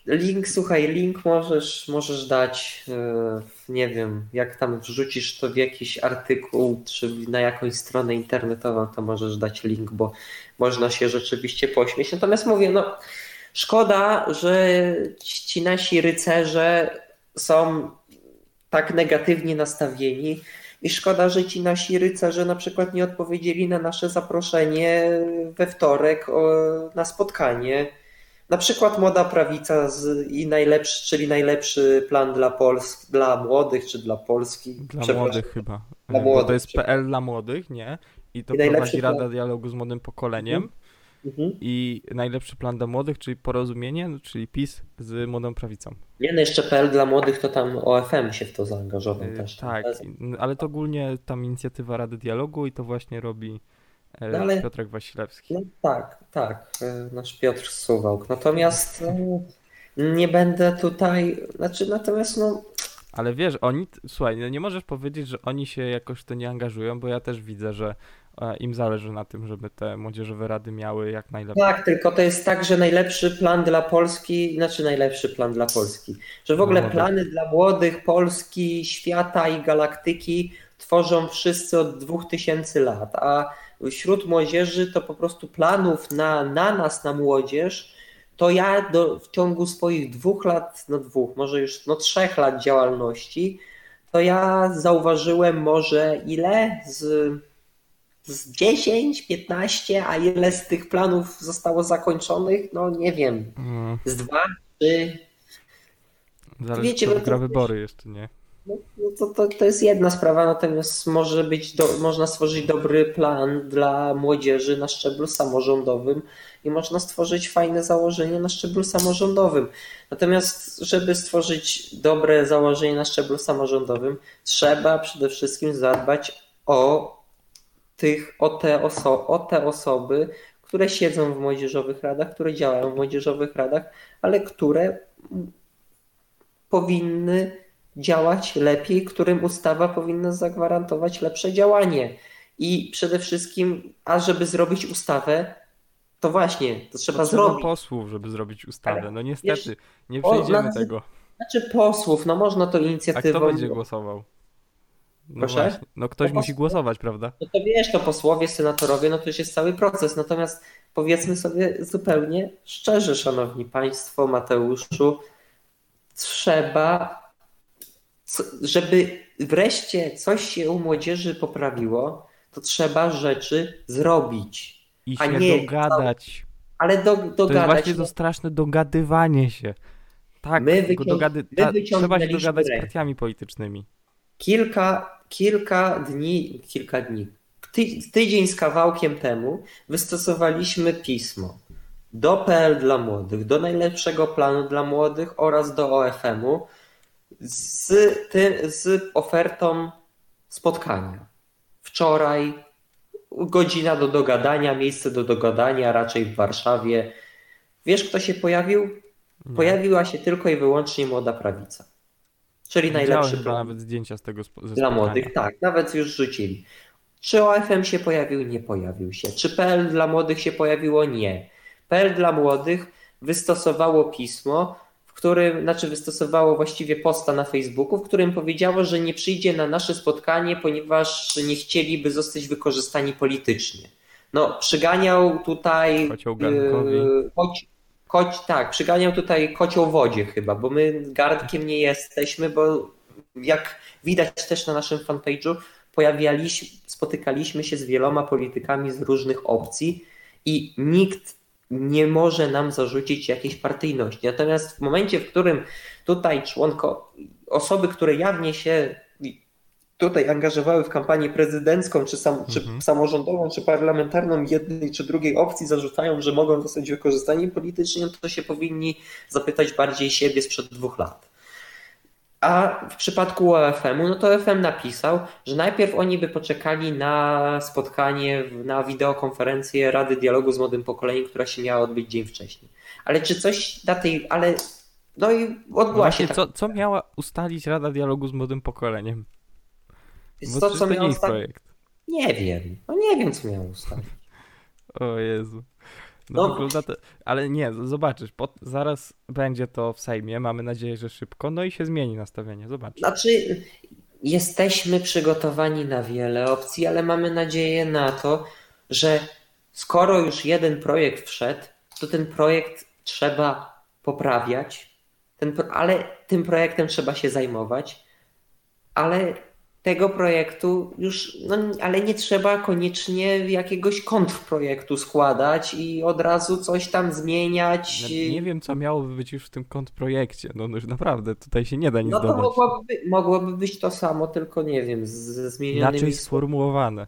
Speaker 2: Link, słuchaj, link możesz, możesz dać, e, nie wiem, jak tam wrzucisz to w jakiś artykuł, czy na jakąś stronę internetową, to możesz dać link, bo można się rzeczywiście pośmieć. Natomiast mówię, no szkoda, że ci nasi rycerze są tak negatywnie nastawieni i szkoda, że ci nasi rycerze na przykład nie odpowiedzieli na nasze zaproszenie we wtorek na spotkanie. Na przykład Młoda Prawica z, i najlepszy, czyli najlepszy plan dla Pols dla młodych, czy dla Polski.
Speaker 1: Dla młodych chyba.
Speaker 2: Dla
Speaker 1: Bo
Speaker 2: młodych,
Speaker 1: to jest. PL dla młodych, nie? I to
Speaker 2: I
Speaker 1: prowadzi Rada Dialogu z Młodym Pokoleniem.
Speaker 2: Mhm.
Speaker 1: I najlepszy plan dla młodych, czyli porozumienie, no, czyli PiS z Młodą Prawicą.
Speaker 2: Nie, no jeszcze PL dla młodych to tam OFM się w to zaangażował
Speaker 1: Y,
Speaker 2: też.
Speaker 1: tak, i- ale to ogólnie tam inicjatywa Rady Dialogu i to właśnie robi e,
Speaker 2: No ale-
Speaker 1: Piotrek Wasilewski.
Speaker 2: No tak, tak, e, nasz Piotr Suwałk. Natomiast e, nie będę tutaj, znaczy natomiast no
Speaker 1: Ale wiesz, oni, słuchaj, no nie możesz powiedzieć, że oni się jakoś w to nie angażują, bo ja też widzę, że im zależy na tym, żeby te młodzieżowe rady miały jak najlepiej.
Speaker 2: tak, tylko to jest tak, że najlepszy plan dla Polski, znaczy najlepszy plan dla Polski, że w ogóle plany dla młodych Polski, świata i galaktyki tworzą wszyscy od 2000 lat, a wśród młodzieży to po prostu planów na, na nas, na młodzież, to ja do, w ciągu swoich dwóch lat, no dwóch, może już no trzech lat działalności, to ja zauważyłem może ile z, z 10, 15, a ile z tych planów zostało zakończonych, no nie wiem,
Speaker 1: Mm,
Speaker 2: z dwa, trzy,
Speaker 1: zależy,
Speaker 2: Wiecie,
Speaker 1: kto
Speaker 2: no
Speaker 1: wygra wybory jeszcze, nie?
Speaker 2: no, no to, to, to jest jedna sprawa, natomiast może być do, można stworzyć dobry plan dla młodzieży na szczeblu samorządowym i można stworzyć fajne założenie na szczeblu samorządowym. Natomiast, żeby stworzyć dobre założenie na szczeblu samorządowym, trzeba przede wszystkim zadbać o tych, o te, oso, o te osoby, które siedzą w młodzieżowych radach, które działają w młodzieżowych radach, ale które powinny działać lepiej, którym ustawa powinna zagwarantować lepsze działanie. I przede wszystkim, a żeby zrobić ustawę, to właśnie, to trzeba
Speaker 1: Potrzeba
Speaker 2: zrobić.
Speaker 1: posłów, żeby zrobić ustawę. No niestety, nie
Speaker 2: o,
Speaker 1: przejdziemy
Speaker 2: nawet-
Speaker 1: tego.
Speaker 2: Znaczy posłów, no można to
Speaker 1: A
Speaker 2: inicjatywą.
Speaker 1: kto będzie głosował? No
Speaker 2: Proszę?
Speaker 1: właśnie, no ktoś
Speaker 2: No
Speaker 1: musi głosować, prawda?
Speaker 2: No to wiesz, to posłowie, senatorowie, no to już jest cały proces. Natomiast powiedzmy sobie zupełnie szczerze, szanowni państwo, Mateuszu, trzeba, żeby wreszcie coś się u młodzieży poprawiło, to trzeba rzeczy zrobić.
Speaker 1: I
Speaker 2: A nie-
Speaker 1: dogadać.
Speaker 2: Ale do,
Speaker 1: To jest
Speaker 2: dogadać.
Speaker 1: właśnie to straszne dogadywanie się. Tak,
Speaker 2: My wycią-
Speaker 1: dogady...
Speaker 2: my
Speaker 1: ta, trzeba się dogadać z partiami politycznymi.
Speaker 2: Kilka, kilka dni, kilka dni, ty, tydzień z kawałkiem temu wystosowaliśmy pismo do PL dla młodych, do najlepszego planu dla młodych oraz do OFM-u z, tym, z ofertą spotkania. Wczoraj godzina do dogadania, miejsce do dogadania, raczej w Warszawie. Wiesz, kto się pojawił? Pojawiła się tylko i wyłącznie młoda prawica. Czyli najlepszy plan
Speaker 1: nawet zdjęcia z tego ze
Speaker 2: dla młodych. Tak, nawet już rzucili. Czy OFM się pojawił? Nie pojawił się. Czy PL dla młodych się pojawiło? Nie. PL dla młodych wystosowało pismo, w którym, znaczy wystosowało właściwie posta na Facebooku, w którym powiedziało, że nie przyjdzie na nasze spotkanie, ponieważ nie chcieliby zostać wykorzystani politycznie. No, przyganiał tutaj.
Speaker 1: Kocioł garnkowi.
Speaker 2: yy, koci, tak, przyganiał tutaj kocioł wodzie chyba, bo my garnkiem nie jesteśmy, bo jak widać też na naszym fanpage'u, pojawialiśmy, spotykaliśmy się z wieloma politykami z różnych opcji i nikt nie może nam zarzucić jakiejś partyjności. Natomiast w momencie, w którym tutaj członko, osoby, które jawnie się tutaj angażowały w kampanię prezydencką, czy, sam, czy
Speaker 1: Mhm.
Speaker 2: samorządową, czy parlamentarną jednej czy drugiej opcji zarzucają, że mogą zostać wykorzystani politycznie, to się powinni zapytać bardziej siebie sprzed dwóch lat. A w przypadku OFM-u, no to OFM napisał, że najpierw oni by poczekali na spotkanie, na wideokonferencję Rady Dialogu z Młodym Pokoleniem, która się miała odbyć dzień wcześniej. Ale czy coś na tej, ale no i
Speaker 1: No
Speaker 2: odbyła
Speaker 1: właśnie,
Speaker 2: się tak.
Speaker 1: co, co miała ustalić Rada Dialogu z Młodym Pokoleniem?
Speaker 2: Więc to, co
Speaker 1: jest
Speaker 2: sta-
Speaker 1: projekt.
Speaker 2: Nie wiem. No nie wiem, co miało ustalić.
Speaker 1: O Jezu. No,
Speaker 2: No.
Speaker 1: to... Ale nie, zobaczysz, zaraz będzie to w Sejmie, mamy nadzieję, że szybko, no i się zmieni nastawienie, zobaczysz.
Speaker 2: Znaczy, jesteśmy przygotowani na wiele opcji, ale mamy nadzieję na to, że skoro już jeden projekt wszedł, to ten projekt trzeba poprawiać, ten, ale tym projektem trzeba się zajmować, ale tego projektu już, no ale nie trzeba koniecznie jakiegoś kontrprojektu składać i od razu coś tam zmieniać.
Speaker 1: No, Nie wiem, co miałoby być już w tym kontrprojekcie, no już naprawdę, tutaj się nie da nic
Speaker 2: No to
Speaker 1: dodać.
Speaker 2: mogłoby, by- mogłoby być to samo, tylko nie wiem, ze zmienionymi
Speaker 1: Inaczej sformułowane.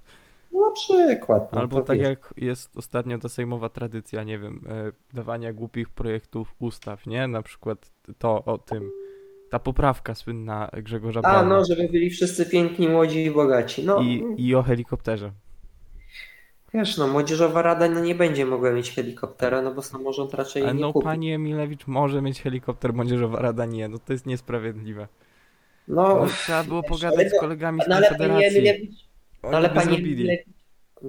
Speaker 2: Na przykład. No
Speaker 1: Albo tak
Speaker 2: wiesz.
Speaker 1: jak jest ostatnio ta sejmowa tradycja, nie wiem, e, dawania głupich projektów ustaw, nie? Na przykład to o tym, ta poprawka słynna Grzegorza
Speaker 2: A,
Speaker 1: Brauna
Speaker 2: no, żeby byli wszyscy piękni, młodzi i bogaci. No,
Speaker 1: i, i o helikopterze.
Speaker 2: wiesz, no, Młodzieżowa Rada no, nie będzie mogła mieć helikoptera, no bo samorząd raczej
Speaker 1: Ale
Speaker 2: nie
Speaker 1: no
Speaker 2: kupi.
Speaker 1: pani Emilewicz może mieć helikopter, Młodzieżowa Rada nie, no to jest niesprawiedliwe.
Speaker 2: No,
Speaker 1: No, trzeba było
Speaker 2: wiesz,
Speaker 1: pogadać z kolegami z
Speaker 2: no, ale pani. Emilewicz, no, ale pani. Emilewicz,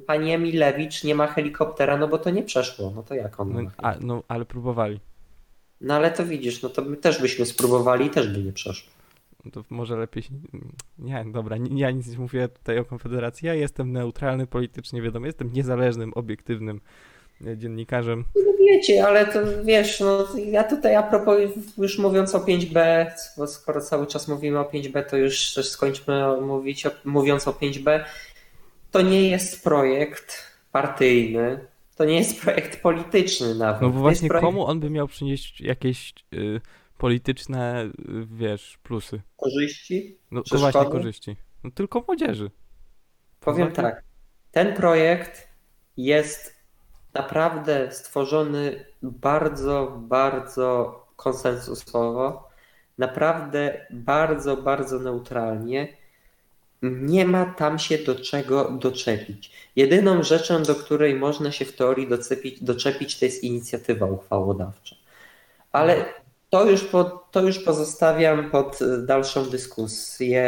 Speaker 2: pani Emilewicz nie ma helikoptera, no bo to nie przeszło. No to jak on
Speaker 1: No,
Speaker 2: ma?
Speaker 1: a, no, ale próbowali.
Speaker 2: No ale to widzisz, no to my też byśmy spróbowali i też by nie przeszło.
Speaker 1: No To może lepiej. Nie, dobra, nie, ja nic nie mówię tutaj o Konfederacji. Ja jestem neutralny politycznie, wiadomo, jestem niezależnym, obiektywnym e, dziennikarzem.
Speaker 2: No wiecie, ale to wiesz, no ja tutaj a propos, już mówiąc o 5B, bo skoro cały czas mówimy o 5B, to już też skończmy mówić, o, mówiąc o 5B, to nie jest projekt partyjny, to nie jest projekt polityczny nawet.
Speaker 1: No bo właśnie
Speaker 2: projekt
Speaker 1: komu on by miał przynieść jakieś y, polityczne, y, wiesz, plusy?
Speaker 2: korzyści?
Speaker 1: No to właśnie korzyści. No tylko młodzieży.
Speaker 2: Powiem
Speaker 1: Poza
Speaker 2: tak, ten projekt jest naprawdę stworzony bardzo, bardzo konsensusowo, naprawdę bardzo, bardzo neutralnie. Nie ma tam się do czego doczepić. Jedyną rzeczą, do której można się w teorii docepić, doczepić, to jest inicjatywa uchwałodawcza. Ale to już, po, to już pozostawiam pod y, dalszą dyskusję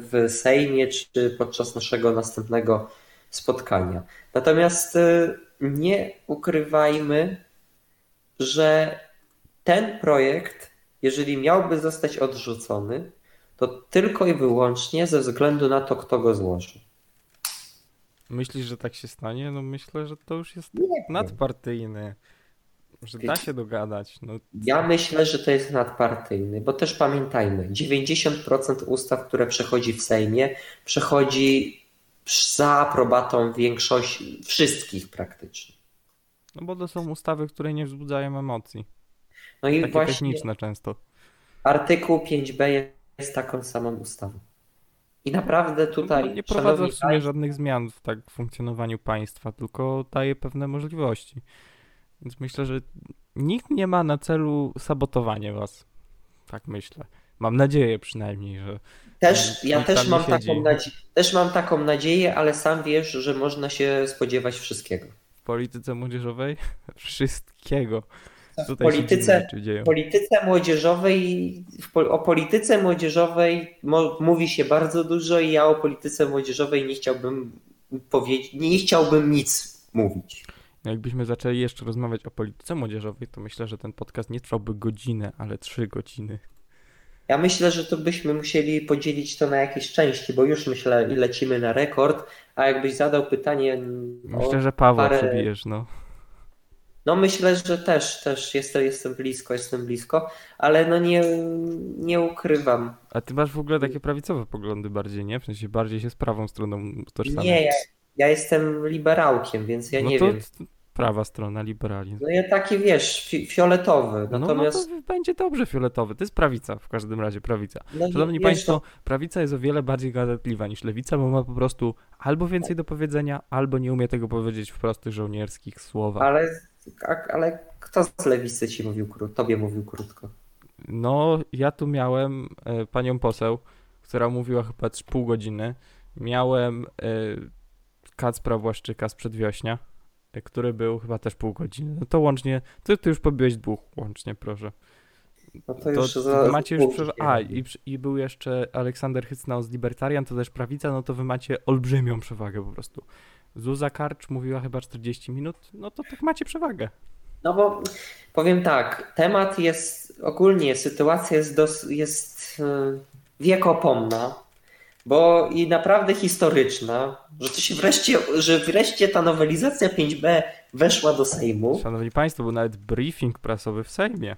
Speaker 2: w Sejmie czy podczas naszego następnego spotkania. Natomiast y, nie ukrywajmy, że ten projekt, jeżeli miałby zostać odrzucony, to tylko i wyłącznie ze względu na to, kto go złożył.
Speaker 1: Myślisz, że tak się stanie? No myślę, że to już jest
Speaker 2: Nie wiem.
Speaker 1: nadpartyjne. Że da się dogadać. No,
Speaker 2: Ja myślę, że to jest nadpartyjny, bo też pamiętajmy, 90% ustaw, które przechodzi w Sejmie, przechodzi za aprobatą większości, wszystkich praktycznie.
Speaker 1: no bo to są ustawy, które nie wzbudzają emocji.
Speaker 2: No i
Speaker 1: Takie
Speaker 2: właśnie
Speaker 1: techniczne często.
Speaker 2: artykuł 5b jest taką samą ustawą. I naprawdę tutaj,
Speaker 1: No, nie prowadza w sumie żadnych zmian w tak funkcjonowaniu państwa, tylko daje pewne możliwości. Więc myślę, że nikt nie ma na celu sabotowanie was. Tak myślę. Mam nadzieję przynajmniej, że
Speaker 2: też, ja też mam, taką nadzie- też mam taką nadzieję, ale sam wiesz, że można się spodziewać wszystkiego.
Speaker 1: w polityce młodzieżowej wszystkiego.
Speaker 2: W
Speaker 1: Tutaj
Speaker 2: polityce, w polityce młodzieżowej, o polityce młodzieżowej mówi się bardzo dużo i ja o polityce młodzieżowej nie chciałbym powiedzieć, nie chciałbym nic mówić.
Speaker 1: Jakbyśmy zaczęli jeszcze rozmawiać o polityce młodzieżowej, to myślę, że ten podcast nie trwałby godzinę, ale trzy godziny.
Speaker 2: Ja myślę, że to byśmy musieli podzielić to na jakieś części, bo już myślę, lecimy na rekord, a jakbyś zadał pytanie o,
Speaker 1: Myślę, że Pawła
Speaker 2: parę-
Speaker 1: przebijesz, no.
Speaker 2: No myślę, że też, też jestem, jestem blisko, jestem blisko, ale no nie, nie ukrywam.
Speaker 1: A ty masz w ogóle takie prawicowe poglądy bardziej, nie? W sensie bardziej się z prawą stroną tożsamiasz.
Speaker 2: Nie, ja, ja jestem liberałkiem, więc ja
Speaker 1: no
Speaker 2: nie
Speaker 1: to
Speaker 2: wiem.
Speaker 1: prawa strona, liberalizm.
Speaker 2: No ja taki, wiesz, fi fioletowy,
Speaker 1: No,
Speaker 2: natomiast...
Speaker 1: no to będzie dobrze fioletowy. To jest prawica, w każdym razie prawica.
Speaker 2: No,
Speaker 1: Szanowni
Speaker 2: wiesz,
Speaker 1: Państwo, prawica jest o wiele bardziej gadatliwa niż lewica, bo ma po prostu albo więcej do powiedzenia, albo nie umie tego powiedzieć w prostych żołnierskich słowach.
Speaker 2: Ale, ale kto z lewicy ci mówił krótko? Tobie mówił krótko.
Speaker 1: No, ja tu miałem e, panią poseł, która mówiła chyba pół godziny. Miałem e, Kacpra Błaszczyka z przedwiośnia, e, który był chyba też pół godziny. No to łącznie, ty, ty już pobiłeś dwóch łącznie, proszę.
Speaker 2: No to
Speaker 1: To
Speaker 2: już za,
Speaker 1: macie już
Speaker 2: pół
Speaker 1: prze...
Speaker 2: nie
Speaker 1: A, i, i był jeszcze Aleksander Hycnał z Libertarian, to też prawica, no to wy macie olbrzymią przewagę po prostu. Zuza Karcz mówiła chyba 40 minut, no to tak macie przewagę.
Speaker 2: No bo powiem tak, temat jest ogólnie, sytuacja jest, dos, jest e, wiekopomna, bo i naprawdę historyczna, że to się wreszcie, że wreszcie ta nowelizacja 5b weszła do Sejmu.
Speaker 1: Szanowni Państwo, był nawet briefing prasowy w Sejmie.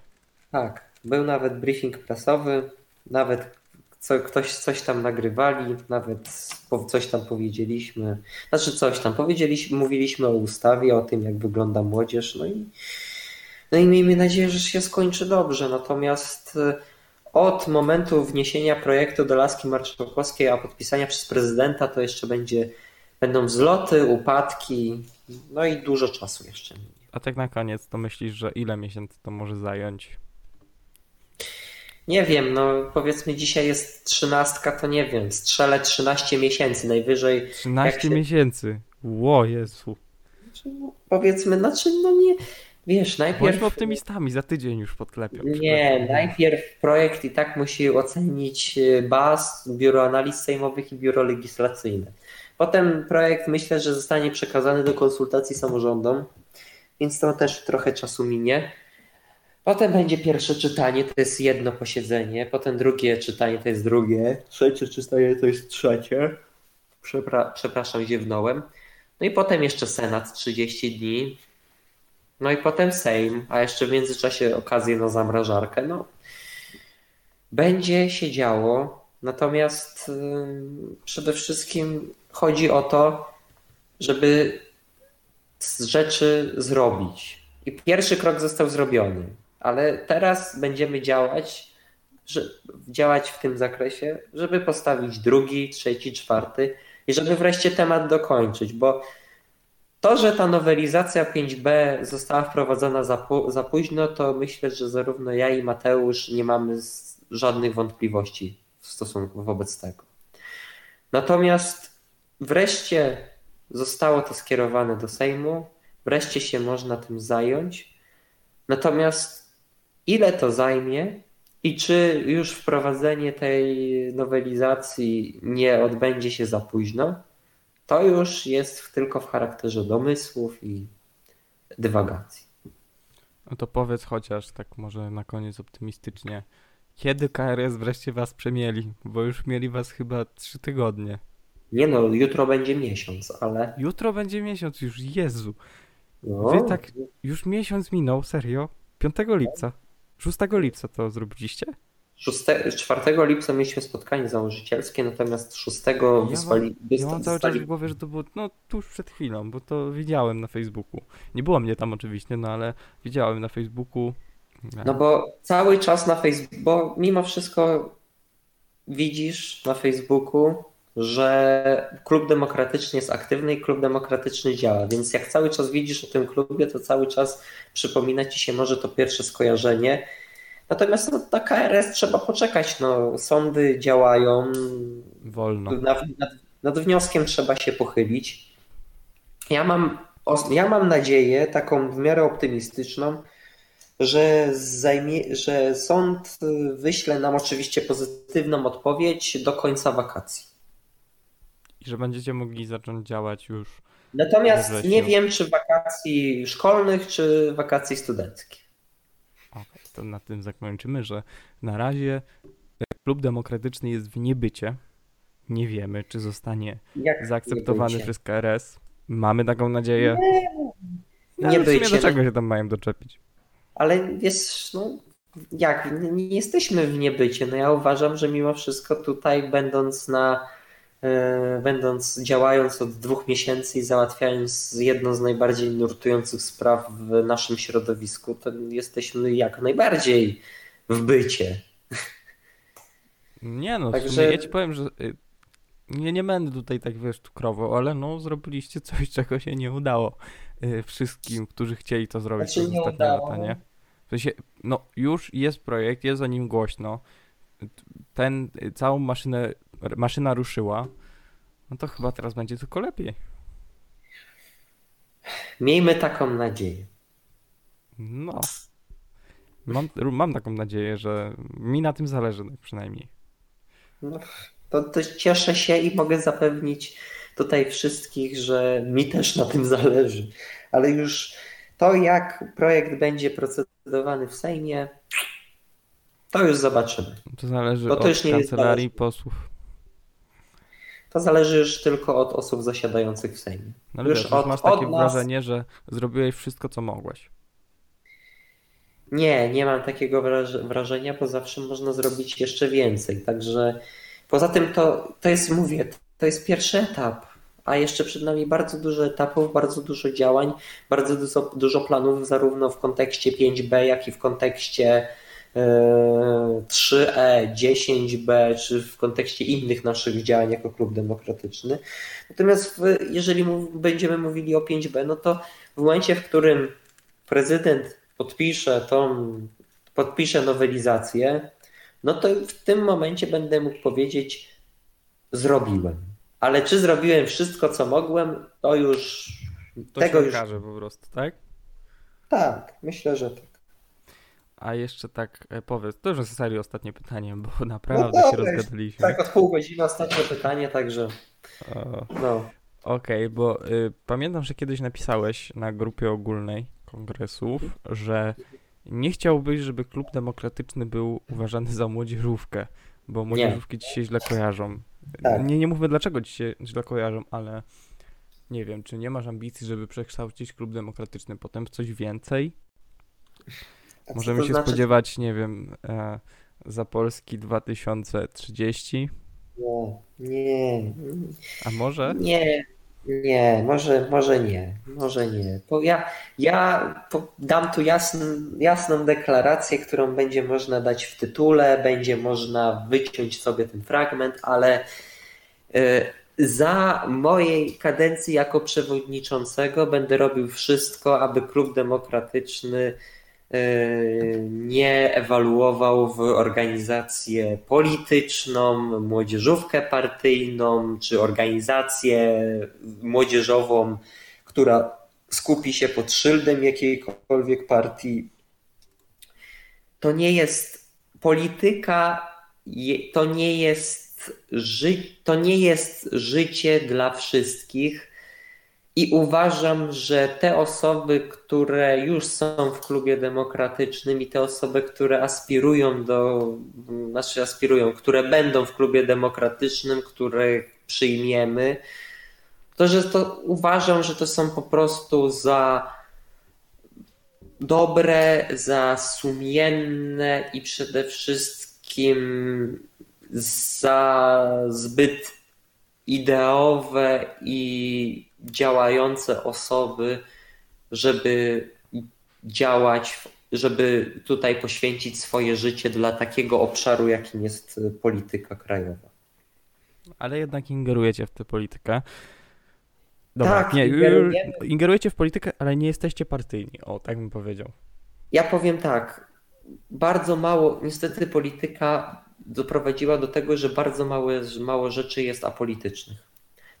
Speaker 2: Tak, był nawet briefing prasowy, nawet co, ktoś coś tam nagrywali, nawet coś tam powiedzieliśmy. Znaczy coś tam powiedzieliśmy, mówiliśmy o ustawie, o tym jak wygląda młodzież, no i, no i miejmy nadzieję, że się skończy dobrze. Natomiast e, od momentu wniesienia projektu do laski marszałkowskiej, a podpisania przez prezydenta, to jeszcze będzie, będą wzloty, upadki, no i dużo czasu jeszcze.
Speaker 1: A tak na koniec, to myślisz, że ile miesięcy to może zająć?
Speaker 2: Nie wiem, no powiedzmy dzisiaj jest trzynastka, to nie wiem, strzelę 13 miesięcy najwyżej.
Speaker 1: 13
Speaker 2: się-
Speaker 1: miesięcy. Ło, Jezu.
Speaker 2: No, Powiedzmy, znaczy no nie, wiesz, najpierw...
Speaker 1: Bądźmy optymistami, za tydzień już podklepią.
Speaker 2: Nie, najpierw projekt i tak musi ocenić e, BAS, Biuro Analiz Sejmowych i Biuro Legislacyjne. Potem projekt myślę, że zostanie przekazany do konsultacji samorządom, więc to też trochę czasu minie. Potem będzie pierwsze czytanie, to jest jedno posiedzenie, potem drugie czytanie to jest drugie, trzecie czytanie to jest trzecie. Przepra- przepraszam, ziewnąłem. No i potem jeszcze Senat 30 dni. No i potem Sejm, a jeszcze w międzyczasie okazję na zamrażarkę. No, będzie się działo, natomiast ym, przede wszystkim chodzi o to, żeby z rzeczy zrobić. I pierwszy krok został zrobiony, ale teraz będziemy działać, że, działać w tym zakresie, żeby postawić drugi, trzeci, czwarty i żeby wreszcie temat dokończyć, bo to, że ta nowelizacja 5b została wprowadzona za, za późno, to myślę, że zarówno ja i Mateusz nie mamy żadnych wątpliwości w stosunku wobec tego. Natomiast wreszcie zostało to skierowane do Sejmu, wreszcie się można tym zająć. Natomiast ile to zajmie i czy już wprowadzenie tej nowelizacji nie odbędzie się za późno, to już jest tylko w charakterze domysłów i dywagacji.
Speaker 1: No to powiedz chociaż, tak może na koniec optymistycznie, kiedy KRS wreszcie was przemieli? Bo już mieli was chyba 3 tygodnie.
Speaker 2: Nie no, jutro będzie miesiąc, ale
Speaker 1: Jutro będzie miesiąc już, Jezu.
Speaker 2: no,
Speaker 1: Wy tak już miesiąc minął, serio? 5 lipca. 6 lipca to zrobiliście?
Speaker 2: 6, 4 lipca mieliśmy spotkanie założycielskie, natomiast 6 wysłali,
Speaker 1: Ja mam cały czas w głowie, że to było no tuż przed chwilą, bo to widziałem na Facebooku. Nie było mnie tam oczywiście, no ale widziałem na Facebooku.
Speaker 2: No bo cały czas na Facebooku, bo mimo wszystko widzisz na Facebooku, że klub demokratyczny jest aktywny i klub demokratyczny działa, więc jak cały czas widzisz o tym klubie, to cały czas przypomina ci się może to pierwsze skojarzenie. Natomiast no, na KRS trzeba poczekać. No, sądy działają,
Speaker 1: Wolno.
Speaker 2: nad, nad, nad wnioskiem trzeba się pochylić. Ja mam, ja mam nadzieję, taką w miarę optymistyczną, że, zajmie, że sąd wyśle nam oczywiście pozytywną odpowiedź do końca wakacji.
Speaker 1: I że będziecie mogli zacząć działać już.
Speaker 2: Natomiast nie wiem, czy wakacji szkolnych, czy wakacji studenckich.
Speaker 1: Okej, to na tym zakończymy, że na razie e, klub demokratyczny jest w niebycie. Nie wiemy, czy zostanie
Speaker 2: Jak
Speaker 1: zaakceptowany
Speaker 2: nie
Speaker 1: przez KRS. Mamy taką nadzieję.
Speaker 2: Nie
Speaker 1: sumie
Speaker 2: bycie,
Speaker 1: do czego się tam mają doczepić?
Speaker 2: Ale wiesz, no jak, nie, nie jesteśmy w niebycie. No ja uważam, że mimo wszystko tutaj będąc na będąc, działając od dwóch miesięcy i załatwiając jedną z najbardziej nurtujących spraw w naszym środowisku, to jesteśmy jak najbardziej w bycie.
Speaker 1: Nie no, Także... ja ci powiem, że y, nie, nie będę tutaj tak wiesz cukrowo, ale no zrobiliście coś, czego się nie udało y, wszystkim, którzy chcieli to zrobić
Speaker 2: znaczy, przez ostatnie lata,
Speaker 1: nie? W sensie, no już jest projekt, jest o nim głośno, ten, y, całą maszynę, maszyna ruszyła, no to chyba teraz będzie tylko lepiej.
Speaker 2: Miejmy taką nadzieję.
Speaker 1: No. Mam, mam taką nadzieję, że mi na tym zależy przynajmniej.
Speaker 2: No, to, to cieszę się i mogę zapewnić tutaj wszystkich, że mi też na tym zależy. Ale już to, jak projekt będzie procedowany w Sejmie, to już zobaczymy.
Speaker 1: To zależy to od już kancelarii posłów.
Speaker 2: To zależy już tylko od osób zasiadających w Sejmie.
Speaker 1: No już, od, masz takie wrażenie, że zrobiłeś wszystko, co mogłeś.
Speaker 2: Nie, nie mam takiego wrażenia, bo zawsze można zrobić jeszcze więcej. Także poza tym to, to jest, mówię, to jest pierwszy etap, a jeszcze przed nami bardzo dużo etapów, bardzo dużo działań, bardzo dużo, dużo planów, zarówno w kontekście 5B, jak i w kontekście 3E, 10B, czy w kontekście innych naszych działań jako klub demokratyczny. Natomiast jeżeli będziemy mówili o 5B, no to w momencie, w którym prezydent podpiszę tą, podpiszę nowelizację, no to w tym momencie będę mógł powiedzieć, zrobiłem. Ale czy zrobiłem wszystko, co mogłem, to już
Speaker 1: to tego się już. po prostu, tak?
Speaker 2: Tak, myślę, że tak.
Speaker 1: A jeszcze tak e, powiedz, to już jest serio ostatnie pytanie, bo naprawdę no się rozgadaliśmy.
Speaker 2: Tak, od pół godziny ostatnie pytanie, także.
Speaker 1: No. Okej, okay, bo y, pamiętam, że kiedyś napisałeś na grupie ogólnej kongresów, że nie chciałbyś, żeby klub demokratyczny był uważany za młodzieżówkę, bo młodzieżówki ci się źle kojarzą. Tak. Nie, nie mówmy dlaczego ci się źle kojarzą, ale nie wiem, czy nie masz ambicji, żeby przekształcić klub demokratyczny potem w coś więcej? Tak, Możemy się znaczy... spodziewać, nie wiem, e, za Polski 2030?
Speaker 2: Nie, nie.
Speaker 1: A może?
Speaker 2: Nie, nie, może, może nie, może nie. Bo ja, ja dam tu jasn, jasną deklarację, którą będzie można dać w tytule, będzie można wyciąć sobie ten fragment, ale y, za mojej kadencji jako przewodniczącego będę robił wszystko, aby Klub Demokratyczny E, nie ewaluował w organizację polityczną, młodzieżówkę partyjną czy organizację młodzieżową, która skupi się pod szyldem jakiejkolwiek partii. To nie jest polityka, to nie jest, ży, to nie jest życie dla wszystkich i uważam, że te osoby, które już są w klubie demokratycznym i te osoby, które aspirują do, znaczy aspirują, które będą w klubie demokratycznym, które przyjmiemy, to że to uważam, że to są po prostu za dobre, za sumienne i przede wszystkim za zbyt ideowe i działające osoby, żeby działać, żeby tutaj poświęcić swoje życie dla takiego obszaru, jakim jest polityka krajowa.
Speaker 1: Ale jednak ingerujecie w tę politykę. Dobra, tak, nie, ingerujemy. ingerujecie w politykę, ale nie jesteście partyjni. O, tak bym powiedział.
Speaker 2: Ja powiem tak. Bardzo mało, niestety polityka doprowadziła do tego, że bardzo małe, mało rzeczy jest apolitycznych.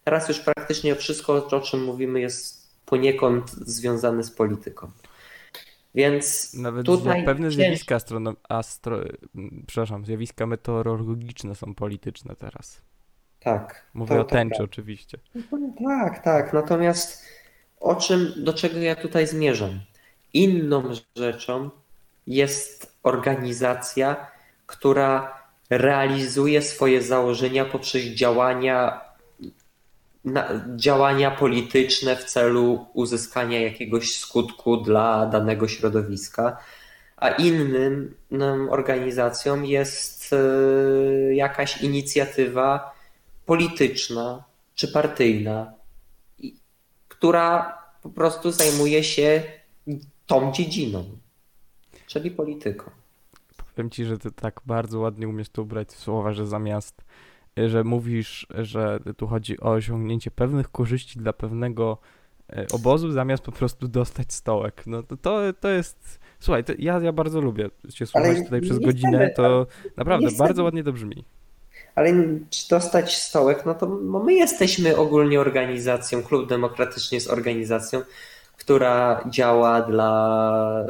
Speaker 2: Teraz już praktycznie wszystko, o czym mówimy, jest poniekąd związane z polityką. Więc
Speaker 1: Nawet tutaj pewne zjawiska astronom- astro, przepraszam, zjawiska meteorologiczne są polityczne teraz.
Speaker 2: Tak.
Speaker 1: Mówię o tęczy tak. oczywiście.
Speaker 2: Tak, tak. Natomiast o czym, do czego ja tutaj zmierzam? Inną rzeczą jest organizacja, która realizuje swoje założenia poprzez działania działania polityczne w celu uzyskania jakiegoś skutku dla danego środowiska, a innym organizacją jest e, jakaś inicjatywa polityczna czy partyjna, która po prostu zajmuje się tą dziedziną, czyli polityką.
Speaker 1: Powiem ci, że ty tak bardzo ładnie umiesz to ubrać w słowa, że zamiast, że mówisz, że tu chodzi o osiągnięcie pewnych korzyści dla pewnego e, obozu, zamiast po prostu dostać stołek. No to, to, to jest. Słuchaj, to ja, ja bardzo lubię cię słuchać tutaj przez godzinę,
Speaker 2: chcemy
Speaker 1: to naprawdę
Speaker 2: chcemy.
Speaker 1: bardzo ładnie to brzmi.
Speaker 2: Ale czy dostać stołek, no to no my jesteśmy ogólnie organizacją, Klub Demokratyczny jest organizacją, która działa dla,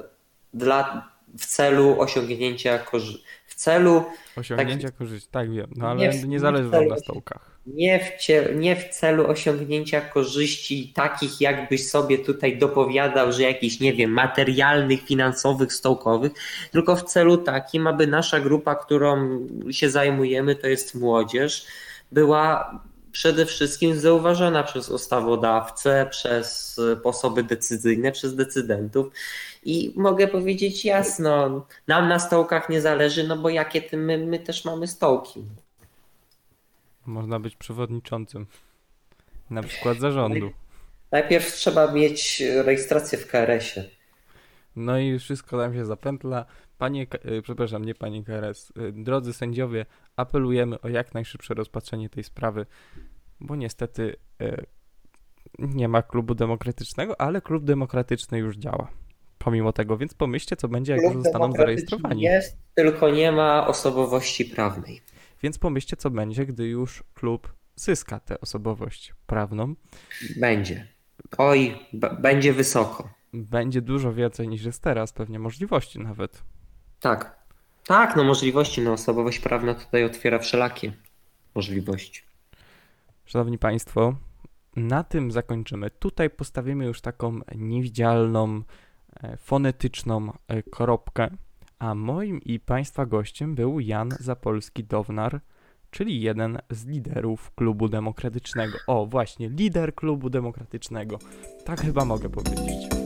Speaker 2: dla w celu osiągnięcia korzy- w celu
Speaker 1: Osiągnięcia korzyści, tak wiem, no
Speaker 2: Nie
Speaker 1: ale
Speaker 2: w-
Speaker 1: nie
Speaker 2: nie
Speaker 1: zależy
Speaker 2: w
Speaker 1: nam
Speaker 2: celu
Speaker 1: na stołkach.
Speaker 2: nie w, cie, nie w celu osiągnięcia korzyści takich, jakbyś sobie tutaj dopowiadał, że jakichś, nie wiem, materialnych, finansowych, stołkowych, tylko w celu takim, aby nasza grupa, którą się zajmujemy, to jest młodzież, była przede wszystkim zauważona przez ustawodawcę, przez osoby decyzyjne, przez decydentów. I mogę powiedzieć jasno, nam na stołkach nie zależy, no bo jakie ty, my, my też mamy stołki.
Speaker 1: Można być przewodniczącym. Na przykład zarządu.
Speaker 2: Najpierw trzeba mieć rejestrację w KRS-ie.
Speaker 1: No i wszystko nam się zapętla. Panie, y, przepraszam, nie panie KRS. y, Drodzy sędziowie, apelujemy o jak najszybsze rozpatrzenie tej sprawy, bo niestety y, nie ma klubu demokratycznego, ale klub demokratyczny już działa. Pomimo tego, więc pomyślcie, co będzie, jak
Speaker 2: Klub
Speaker 1: zostaną zarejestrowani.
Speaker 2: Jest, tylko nie ma osobowości prawnej.
Speaker 1: Więc pomyślcie, co będzie, gdy już klub zyska tę osobowość prawną.
Speaker 2: Będzie. Oj, będzie wysoko.
Speaker 1: Będzie dużo więcej niż jest teraz, pewnie możliwości nawet.
Speaker 2: Tak. Tak, no możliwości, no osobowość prawna tutaj otwiera wszelakie możliwości.
Speaker 1: Szanowni Państwo, na tym zakończymy. Tutaj postawimy już taką niewidzialną, e, fonetyczną e, kropkę. A moim i Państwa gościem był Jan Zapolski-Downar, czyli jeden z liderów klubu demokratycznego. O, właśnie, lider klubu demokratycznego. Tak chyba mogę powiedzieć.